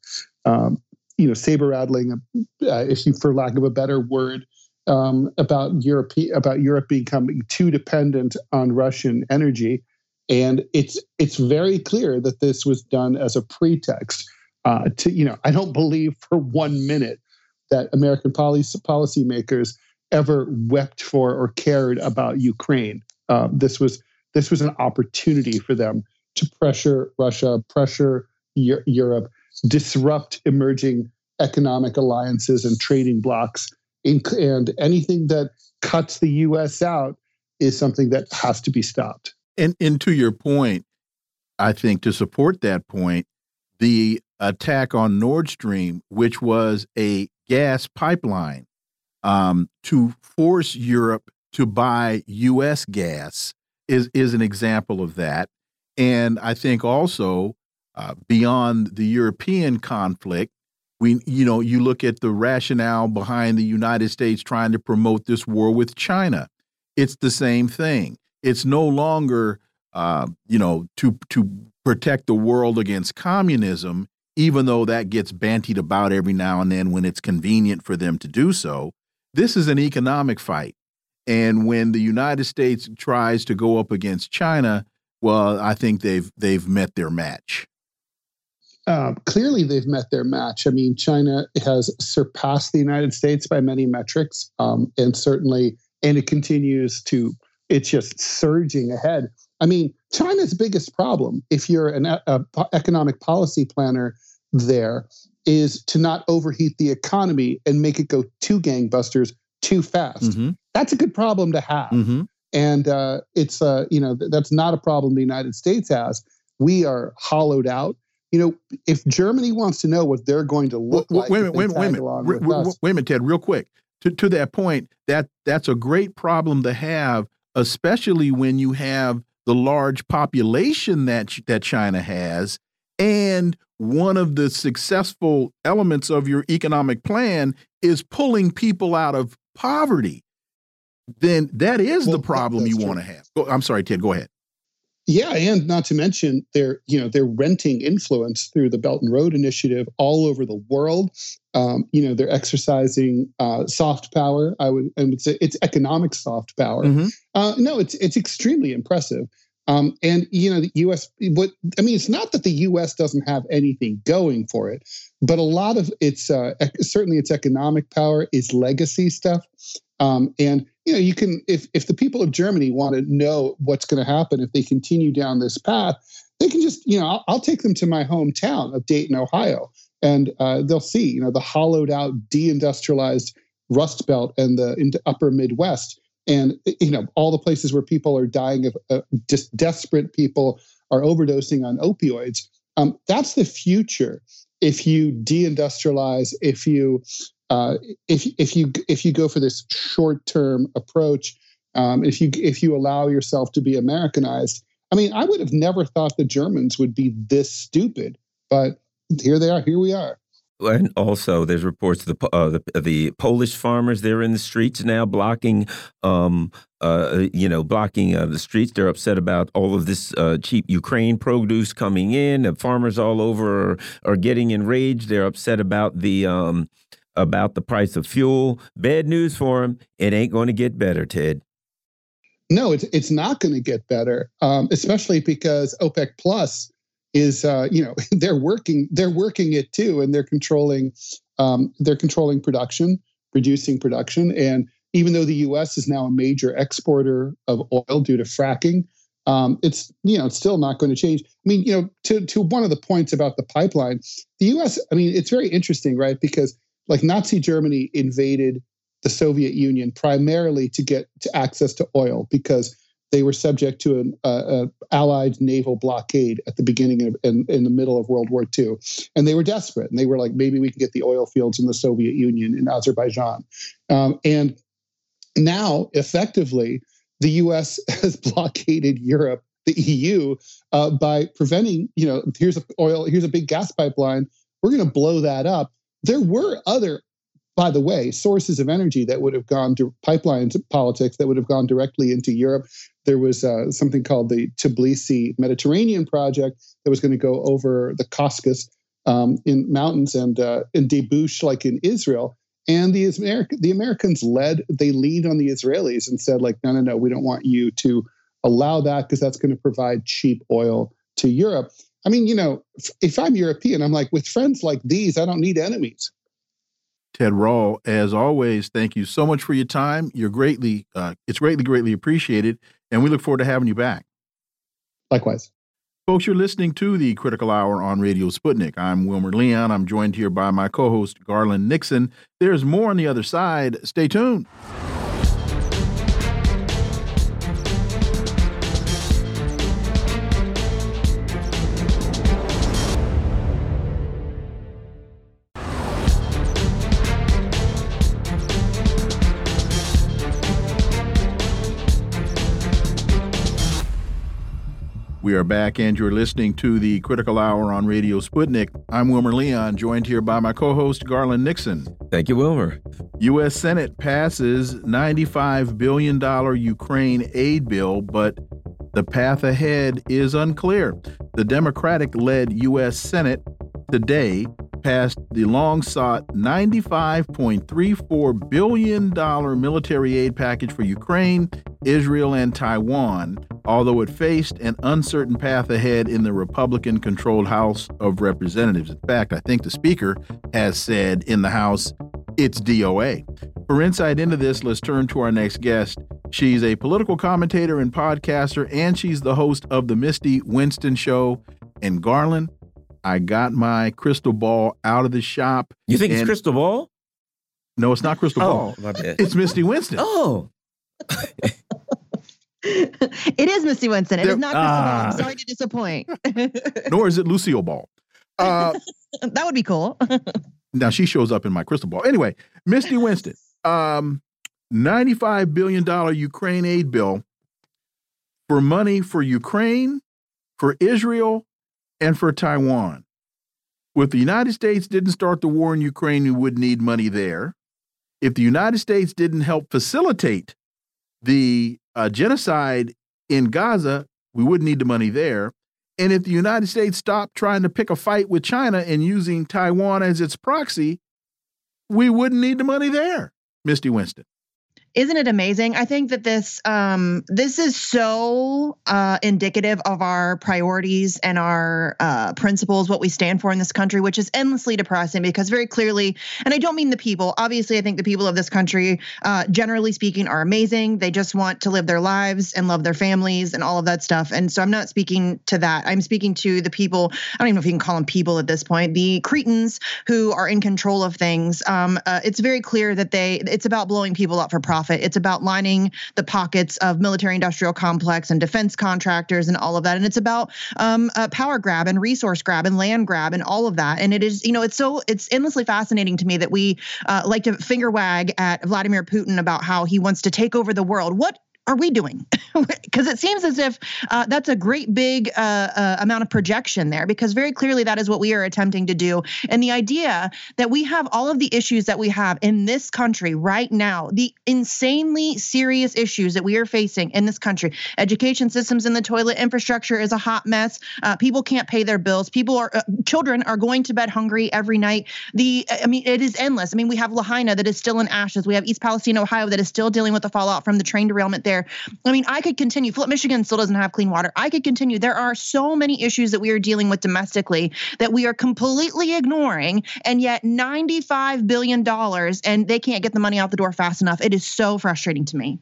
um, you know, saber rattling, uh, if you, for lack of a better word, um, about Europe about Europe becoming too dependent on Russian energy, and it's it's very clear that this was done as a pretext uh, to you know I don't believe for one minute that American policy policymakers ever wept for or cared about Ukraine. Uh, this was this was an opportunity for them to pressure Russia, pressure Europe, disrupt emerging economic alliances and trading blocs and anything that cuts the U.S. out is something that has to be stopped. And, and to your point, I think to support that point, the attack on Nord Stream, which was a gas pipeline um, to force Europe to buy U.S. gas, is is an example of that. And I think also uh, beyond the European conflict, we you know you look at the rationale behind the United States trying to promote this war with China. It's the same thing. It's no longer uh, you know to to protect the world against communism, even though that gets bantied about every now and then when it's convenient for them to do so. This is an economic fight. And when the United States tries to go up against China, well, I think they've they've met their match. Uh, clearly, they've met their match. I mean, China has surpassed the United States by many metrics, um, and certainly, and it continues to. It's just surging ahead. I mean, China's biggest problem, if you're an a, a economic policy planner there, is to not overheat the economy and make it go too gangbusters too fast. Mm-hmm. That's a good problem to have. Mm-hmm. And uh, it's uh, you know th- that's not a problem the United States has. We are hollowed out you know, if Germany wants to know what they're going to look wait, like, wait a minute, wait, wait minute, wait, wait, wait a minute, Ted, real quick. To to that point, that that's a great problem to have, especially when you have the large population that that China has, and one of the successful elements of your economic plan is pulling people out of poverty. Then that is well, the problem you want to have. I'm sorry, Ted. Go ahead. Yeah, and not to mention they're you know they're renting influence through the Belt and Road Initiative all over the world. Um, you know they're exercising uh, soft power. I would and it's it's economic soft power. Mm -hmm. uh, no, it's it's extremely impressive. Um, and you know the U.S. What I mean, it's not that the U.S. doesn't have anything going for it, but a lot of its uh, certainly its economic power is legacy stuff. Um, and you know, you can if if the people of Germany want to know what's going to happen if they continue down this path, they can just you know I'll, I'll take them to my hometown of Dayton, Ohio, and uh, they'll see you know the hollowed out, deindustrialized Rust Belt and the upper Midwest, and you know all the places where people are dying of uh, just desperate people are overdosing on opioids. Um, that's the future. If you deindustrialize, if you uh, if if you if you go for this short term approach, um, if you if you allow yourself to be Americanized, I mean, I would have never thought the Germans would be this stupid, but here they are. Here we are. And also, there's reports the uh, the, the Polish farmers they're in the streets now blocking, um, uh, you know, blocking uh, the streets. They're upset about all of this uh, cheap Ukraine produce coming in. And farmers all over are, are getting enraged. They're upset about the um, about the price of fuel. Bad news for them. It ain't going to get better, Ted. No, it's it's not going to get better, um, especially because OPEC Plus is uh, you know they're working they're working it too, and they're controlling um, they're controlling production, reducing production, and even though the U.S. is now a major exporter of oil due to fracking, um, it's you know it's still not going to change. I mean, you know, to to one of the points about the pipeline, the U.S. I mean, it's very interesting, right? Because like Nazi Germany invaded the Soviet Union primarily to get to access to oil because they were subject to an uh, Allied naval blockade at the beginning of in, in, the middle of World War II, and they were desperate. And they were like, maybe we can get the oil fields in the Soviet Union in Azerbaijan, um, and now effectively the U.S. has blockaded Europe, the EU, uh, by preventing. You know, here's a oil, here's a big gas pipeline. We're going to blow that up there were other, by the way, sources of energy that would have gone to pipelines politics that would have gone directly into Europe. There was uh, something called the Tbilisi Mediterranean Project that was going to go over the Caucasus um, in mountains and uh, in debouche like in Israel. And the American the Americans led they leaned on the Israelis and said like no no no we don't want you to allow that because that's going to provide cheap oil to Europe. I mean, you know, if, I'm European, I'm like with friends like these, I don't need enemies. Ted Rall, as always, thank you so much for your time. You're greatly, uh, it's greatly, greatly appreciated, and we look forward to having you back. Likewise. Folks, you're listening to the Critical Hour on Radio Sputnik. I'm Wilmer Leon. I'm joined here by my co host, Garland Nixon. There's more on the other side. Stay tuned. We are back, and you're listening to the Critical Hour on Radio Sputnik. I'm Wilmer Leon, joined here by my co host, Garland Nixon. Thank you, Wilmer. U.S. Senate passes $95 billion Ukraine aid bill, but the path ahead is unclear. The Democratic led U.S. Senate today passed the long sought $95.34 billion military aid package for Ukraine, Israel, and Taiwan, although it faced an uncertain path ahead in the Republican controlled House of Representatives. In fact, I think the Speaker has said in the House it's DOA. For insight into this, let's turn to our next guest. She's a political commentator and podcaster, and she's the host of The Misty Winston Show. And Garland, I got my crystal ball out of the shop. You think it's crystal ball? No, it's not crystal oh, ball. It's Misty Winston. Oh. it is Misty Winston. It there, is not crystal uh, ball. I'm sorry to disappoint. nor is it Lucille Ball. Uh, that would be cool. now she shows up in my crystal ball. Anyway, Misty Winston, um, $95 billion Ukraine aid bill for money for Ukraine, for Israel, and for Taiwan. If the United States didn't start the war in Ukraine, we wouldn't need money there. If the United States didn't help facilitate the uh, genocide in Gaza, we wouldn't need the money there. And if the United States stopped trying to pick a fight with China and using Taiwan as its proxy, we wouldn't need the money there, Misty Winston isn't it amazing? I think that this um, this is so uh, indicative of our priorities and our uh, principles, what we stand for in this country, which is endlessly depressing because very clearly, and I don't mean the people. Obviously, I think the people of this country, uh, generally speaking, are amazing. They just want to live their lives and love their families and all of that stuff. And so I'm not speaking to that. I'm speaking to the people. I don't even know if you can call them people at this point. The cretins who are in control of things. Um, uh, it's very clear that they. It's about blowing people up for profit It's about lining the pockets of military industrial complex and defense contractors and all of that. And it's about um, power grab and resource grab and land grab and all of that. And it is, you know, it's so it's endlessly fascinating to me that we uh, like to finger wag at Vladimir Putin about how he wants to take over the world. What are we doing? Because it seems as if uh, that's a great big uh, uh, amount of projection there, because very clearly that is what we are attempting to do. And the idea that we have all of the issues that we have in this country right now, the insanely serious issues that we are facing in this country, education systems in the toilet, infrastructure is a hot mess. Uh, people can't pay their bills. People are, uh, children are going to bed hungry every night. The, I mean, it is endless. I mean, we have Lahaina that is still in ashes. We have East Palestine, Ohio that is still dealing with the fallout from the train derailment there there. I mean, I could continue. Flint, Michigan still doesn't have clean water. I could continue. There are so many issues that we are dealing with domestically that we are completely ignoring, and yet $95 billion and they can't get the money out the door fast enough. It is so frustrating to me.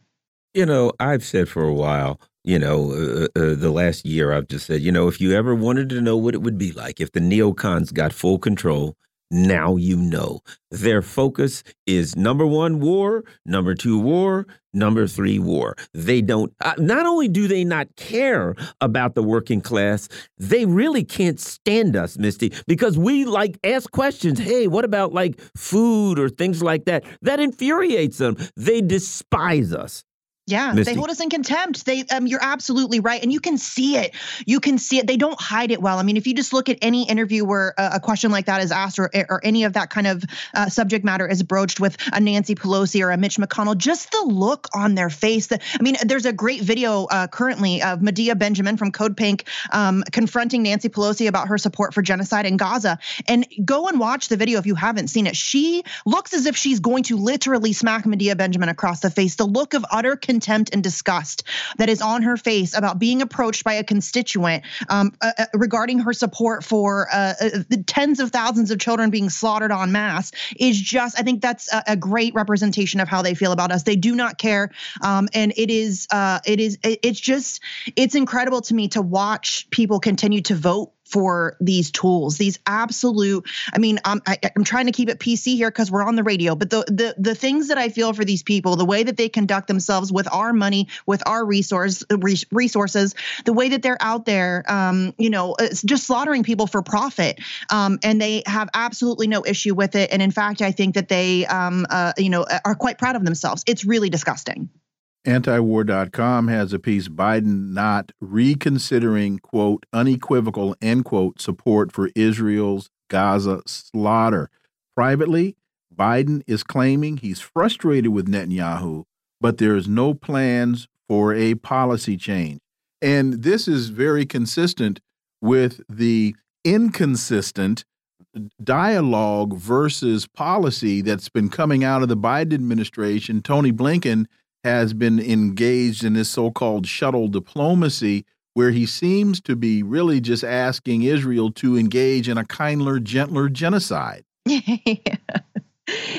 You know, I've said for a while, you know, uh, uh, the last year, I've just said, you know, if you ever wanted to know what it would be like if the neocons got full control, now you know. Their focus is number one, war, number two, war, number three, war. They don't, uh, not only do they not care about the working class, they really can't stand us, Misty, because we like ask questions. Hey, what about like food or things like that? That infuriates them. They despise us. Yeah, Misty. they hold us in contempt. They, um, you're absolutely right, and you can see it. You can see it. They don't hide it well. I mean, if you just look at any interview where a, a question like that is asked, or or any of that kind of uh, subject matter is broached with a Nancy Pelosi or a Mitch McConnell, just the look on their face. That I mean, there's a great video uh, currently of Medea Benjamin from Code Pink um, confronting Nancy Pelosi about her support for genocide in Gaza. And go and watch the video if you haven't seen it. She looks as if she's going to literally smack Medea Benjamin across the face. The look of utter contempt and disgust that is on her face about being approached by a constituent um, uh, uh, regarding her support for uh, uh, the tens of thousands of children being slaughtered en masse is just, I think that's a, a great representation of how they feel about us. They do not care, um, and it is, uh, it is, it, it's just, it's incredible to me to watch people continue to vote for these tools these absolute i mean i'm, I, am trying to keep it pc here because we're on the radio but the, the the things that i feel for these people the way that they conduct themselves with our money with our resource resources the way that they're out there um, you know just slaughtering people for profit um, and they have absolutely no issue with it and in fact i think that they um, uh, you know are quite proud of themselves. It's really disgusting Antiwar.com has a piece Biden not reconsidering, quote, unequivocal, end quote, support for Israel's Gaza slaughter. Privately, Biden is claiming he's frustrated with Netanyahu, but there is no plans for a policy change. And this is very consistent with the inconsistent dialogue versus policy that's been coming out of the Biden administration. Tony Blinken has been engaged in this so-called shuttle diplomacy where he seems to be really just asking Israel to engage in a kinder, gentler genocide.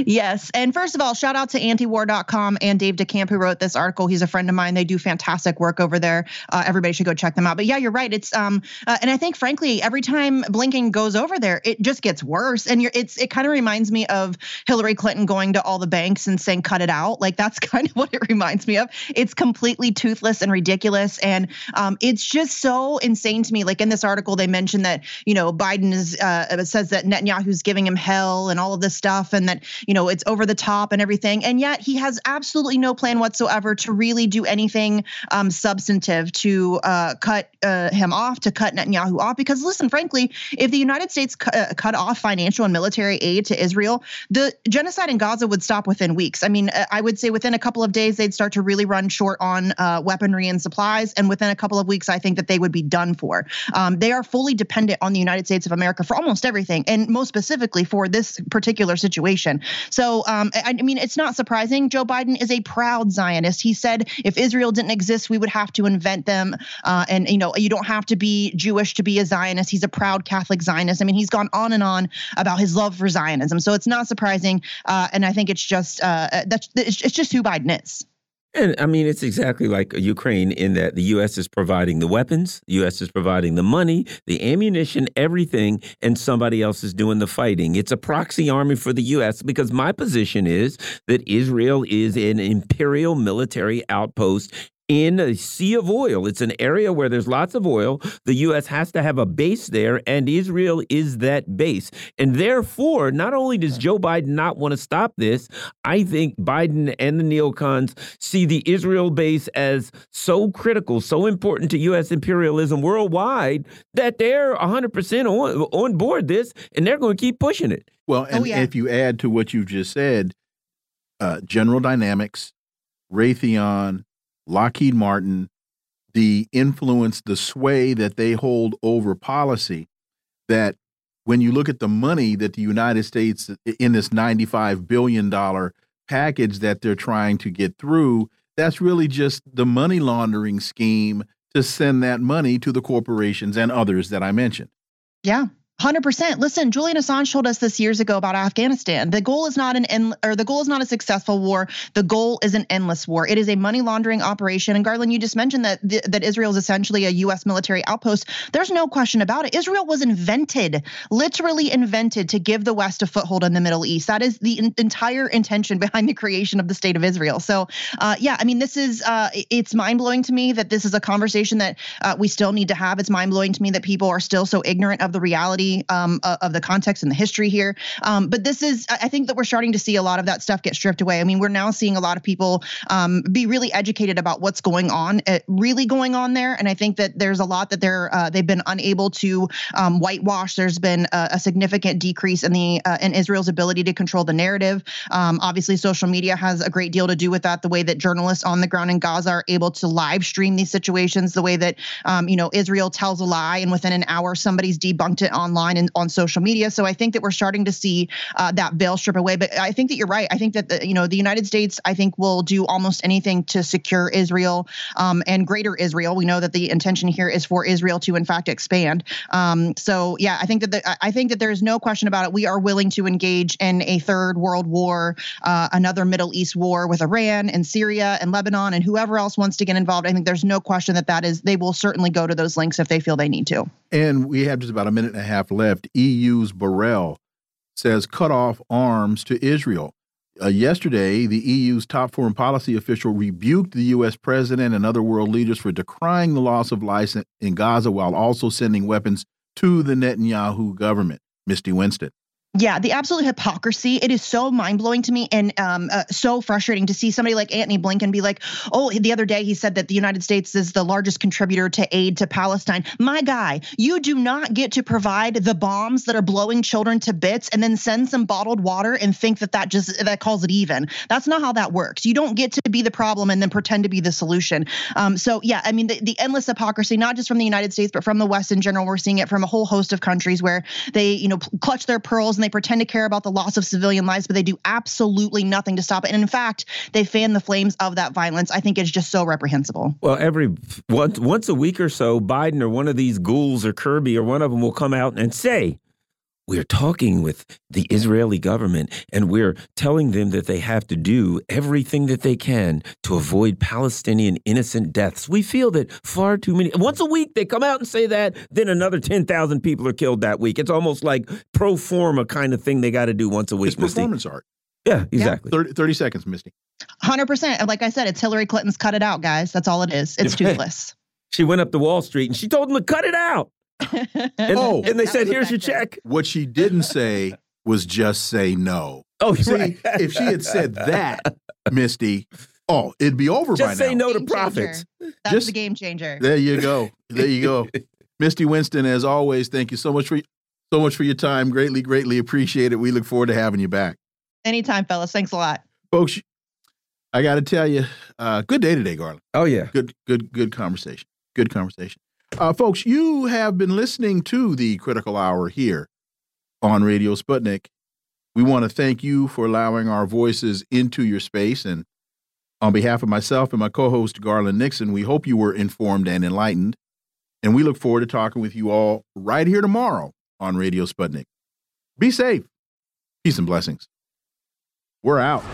Yes. And first of all, shout out to antiwar.com and Dave DeCamp, who wrote this article. He's a friend of mine. They do fantastic work over there. Uh, everybody should go check them out. But yeah, you're right. It's um, uh, and I think frankly, every time Blinken goes over there, it just gets worse. And you're, it's it kind of reminds me of Hillary Clinton going to all the banks and saying, "Cut it out." Like that's kind of what it reminds me of. It's completely toothless and ridiculous, and um, it's just so insane to me. Like in this article, they mentioned that you know Biden is uh, says that Netanyahu's giving him hell and all of this stuff, and that you know it's over the top and everything. And yet he has absolutely no plan whatsoever to really do anything um, substantive to uh, cut uh, him off to cut netanyahu off. Because listen frankly if the united states cu- uh, cut off financial and military aid to israel the genocide in gaza would stop within weeks. I mean uh, i would say within a couple of days they'd start to really run short on uh, weaponry and supplies. And within a couple of weeks i think that they would be done for. Um, they are fully dependent on the united states of america for almost everything. And most specifically for this particular situation so, um, I, I mean, it's not surprising. Joe Biden is a proud Zionist. He said if Israel didn't exist, we would have to invent them. Uh, and, you know, you don't have to be Jewish to be a Zionist. He's a proud Catholic Zionist. I mean, he's gone on and on about his love for Zionism. So it's not surprising. Uh, and I think it's just uh, that's it's just who Biden is. And I mean, it's exactly like Ukraine in that the U.S. is providing the weapons, the U.S. is providing the money, the ammunition, everything, and somebody else is doing the fighting. It's a proxy army for the U.S. because my position is that Israel is an imperial military outpost in a sea of oil. It's an area where there's lots of oil. The U.S. has to have a base there, and Israel is that base. And therefore, not only does Joe Biden not want to stop this, I think Biden and the neocons see the Israel base as so critical, so important to U.S. imperialism worldwide that they're 100% on, on board this, and they're going to keep pushing it. Well, and Oh, yeah. if you add to what you've just said, uh, General Dynamics, Raytheon, Lockheed Martin, the influence, the sway that they hold over policy, that when you look at the money that the United States in this $95 billion package that they're trying to get through, that's really just the money laundering scheme to send that money to the corporations and others that I mentioned. Yeah. 100%. Listen, Julian Assange told us this years ago about Afghanistan. The goal is not an end, or the goal is not a successful war. The goal is an endless war. It is a money laundering operation. And Garland, you just mentioned that that Israel is essentially a U.S. military outpost. There's no question about it. Israel was invented, literally invented, to give the West a foothold in the Middle East. That is the in- entire intention behind the creation of the state of Israel. So, uh, yeah, I mean, this is uh, it's mind blowing to me that this is a conversation that uh, we still need to have. It's mind blowing to me that people are still so ignorant of the reality um, of the context and the history here. Um, but this is, I think that we're starting to see a lot of that stuff get stripped away. I mean, we're now seeing a lot of people um, be really educated about what's going on, uh, really going on there. And I think that there's a lot that they're uh, they've been unable to um, whitewash. There's been a, a, significant decrease in the uh, in Israel's ability to control the narrative. Um, obviously, social media has a great deal to do with that. The way that journalists on the ground in Gaza are able to live stream these situations, the way that um, you know Israel tells a lie and within an hour somebody's debunked it online and on social media. So I think that we're starting to see uh, that veil strip away. But I think that you're right. I think that the, you know the United States I think will do almost anything to secure Israel um, and greater Israel. We know that the intention here is for Israel to in fact expand. Um, so yeah, I think that the, I think that there is no question about it. We are willing to engage in a third world war, uh, another Middle East war with Iran and Syria and Lebanon and whoever else wants to get involved. I think there's no question that that is they will certainly go to those links if they feel they need to. And we have just about a minute and a half left. EU's Borrell says cut off arms to Israel. Uh, yesterday, the EU's top foreign policy official rebuked the U.S. president and other world leaders for decrying the loss of life in Gaza while also sending weapons to the Netanyahu government. Misty Winston. Yeah, the absolute hypocrisy. It is so mind blowing to me and um, uh, so frustrating to see somebody like Antony Blinken be like, oh, the other day he said that the United States is the largest contributor to aid to Palestine. My guy, you do not get to provide the bombs that are blowing children to bits and then send some bottled water and think that that just that calls it even. That's not how that works. You don't get to be the problem and then pretend to be the solution. Um, so yeah, I mean the, the endless hypocrisy, not just from the United States, but from the West in general. We're seeing it from a whole host of countries where they, you know, clutch their pearls and they pretend to care about the loss of civilian lives, but they do absolutely nothing to stop it. And in fact, they fan the flames of that violence. I think it's just so reprehensible. Well, every once once a week or so, Biden or one of these ghouls or Kirby or one of them will come out and say, we're talking with the Israeli government and we're telling them that they have to do everything that they can to avoid Palestinian innocent deaths. We feel that far too many, once a week they come out and say that, then another 10,000 people are killed that week. It's almost like pro forma kind of thing they got to do once a week. It's performance art. Yeah, exactly. Yeah. 30, 30 seconds, Misty. 100%. Like I said, it's Hillary Clinton's cut it out, guys. That's all it is. It's toothless. she went up to Wall Street and she told them to cut it out. And, oh, and they said, "Here's your check." What she didn't say was just say no. Oh, see, right. if she had said that, Misty, oh, it'd be over just by now. Just say now. no to profits. That's just, the game changer. There you go. There you go. Misty Winston, as always, thank you so much for so much for your time. Greatly, greatly appreciate it. We look forward to having you back. Anytime, fellas. Thanks a lot, folks. I got to tell you, uh, good day today, Garland. Oh yeah, good, good, good conversation. Good conversation. Uh, folks, you have been listening to the Critical Hour here on Radio Sputnik. We want to thank you for allowing our voices into your space. And on behalf of myself and my co host, Garland Nixon, we hope you were informed and enlightened. And we look forward to talking with you all right here tomorrow on Radio Sputnik. Be safe. Peace and blessings. We're out.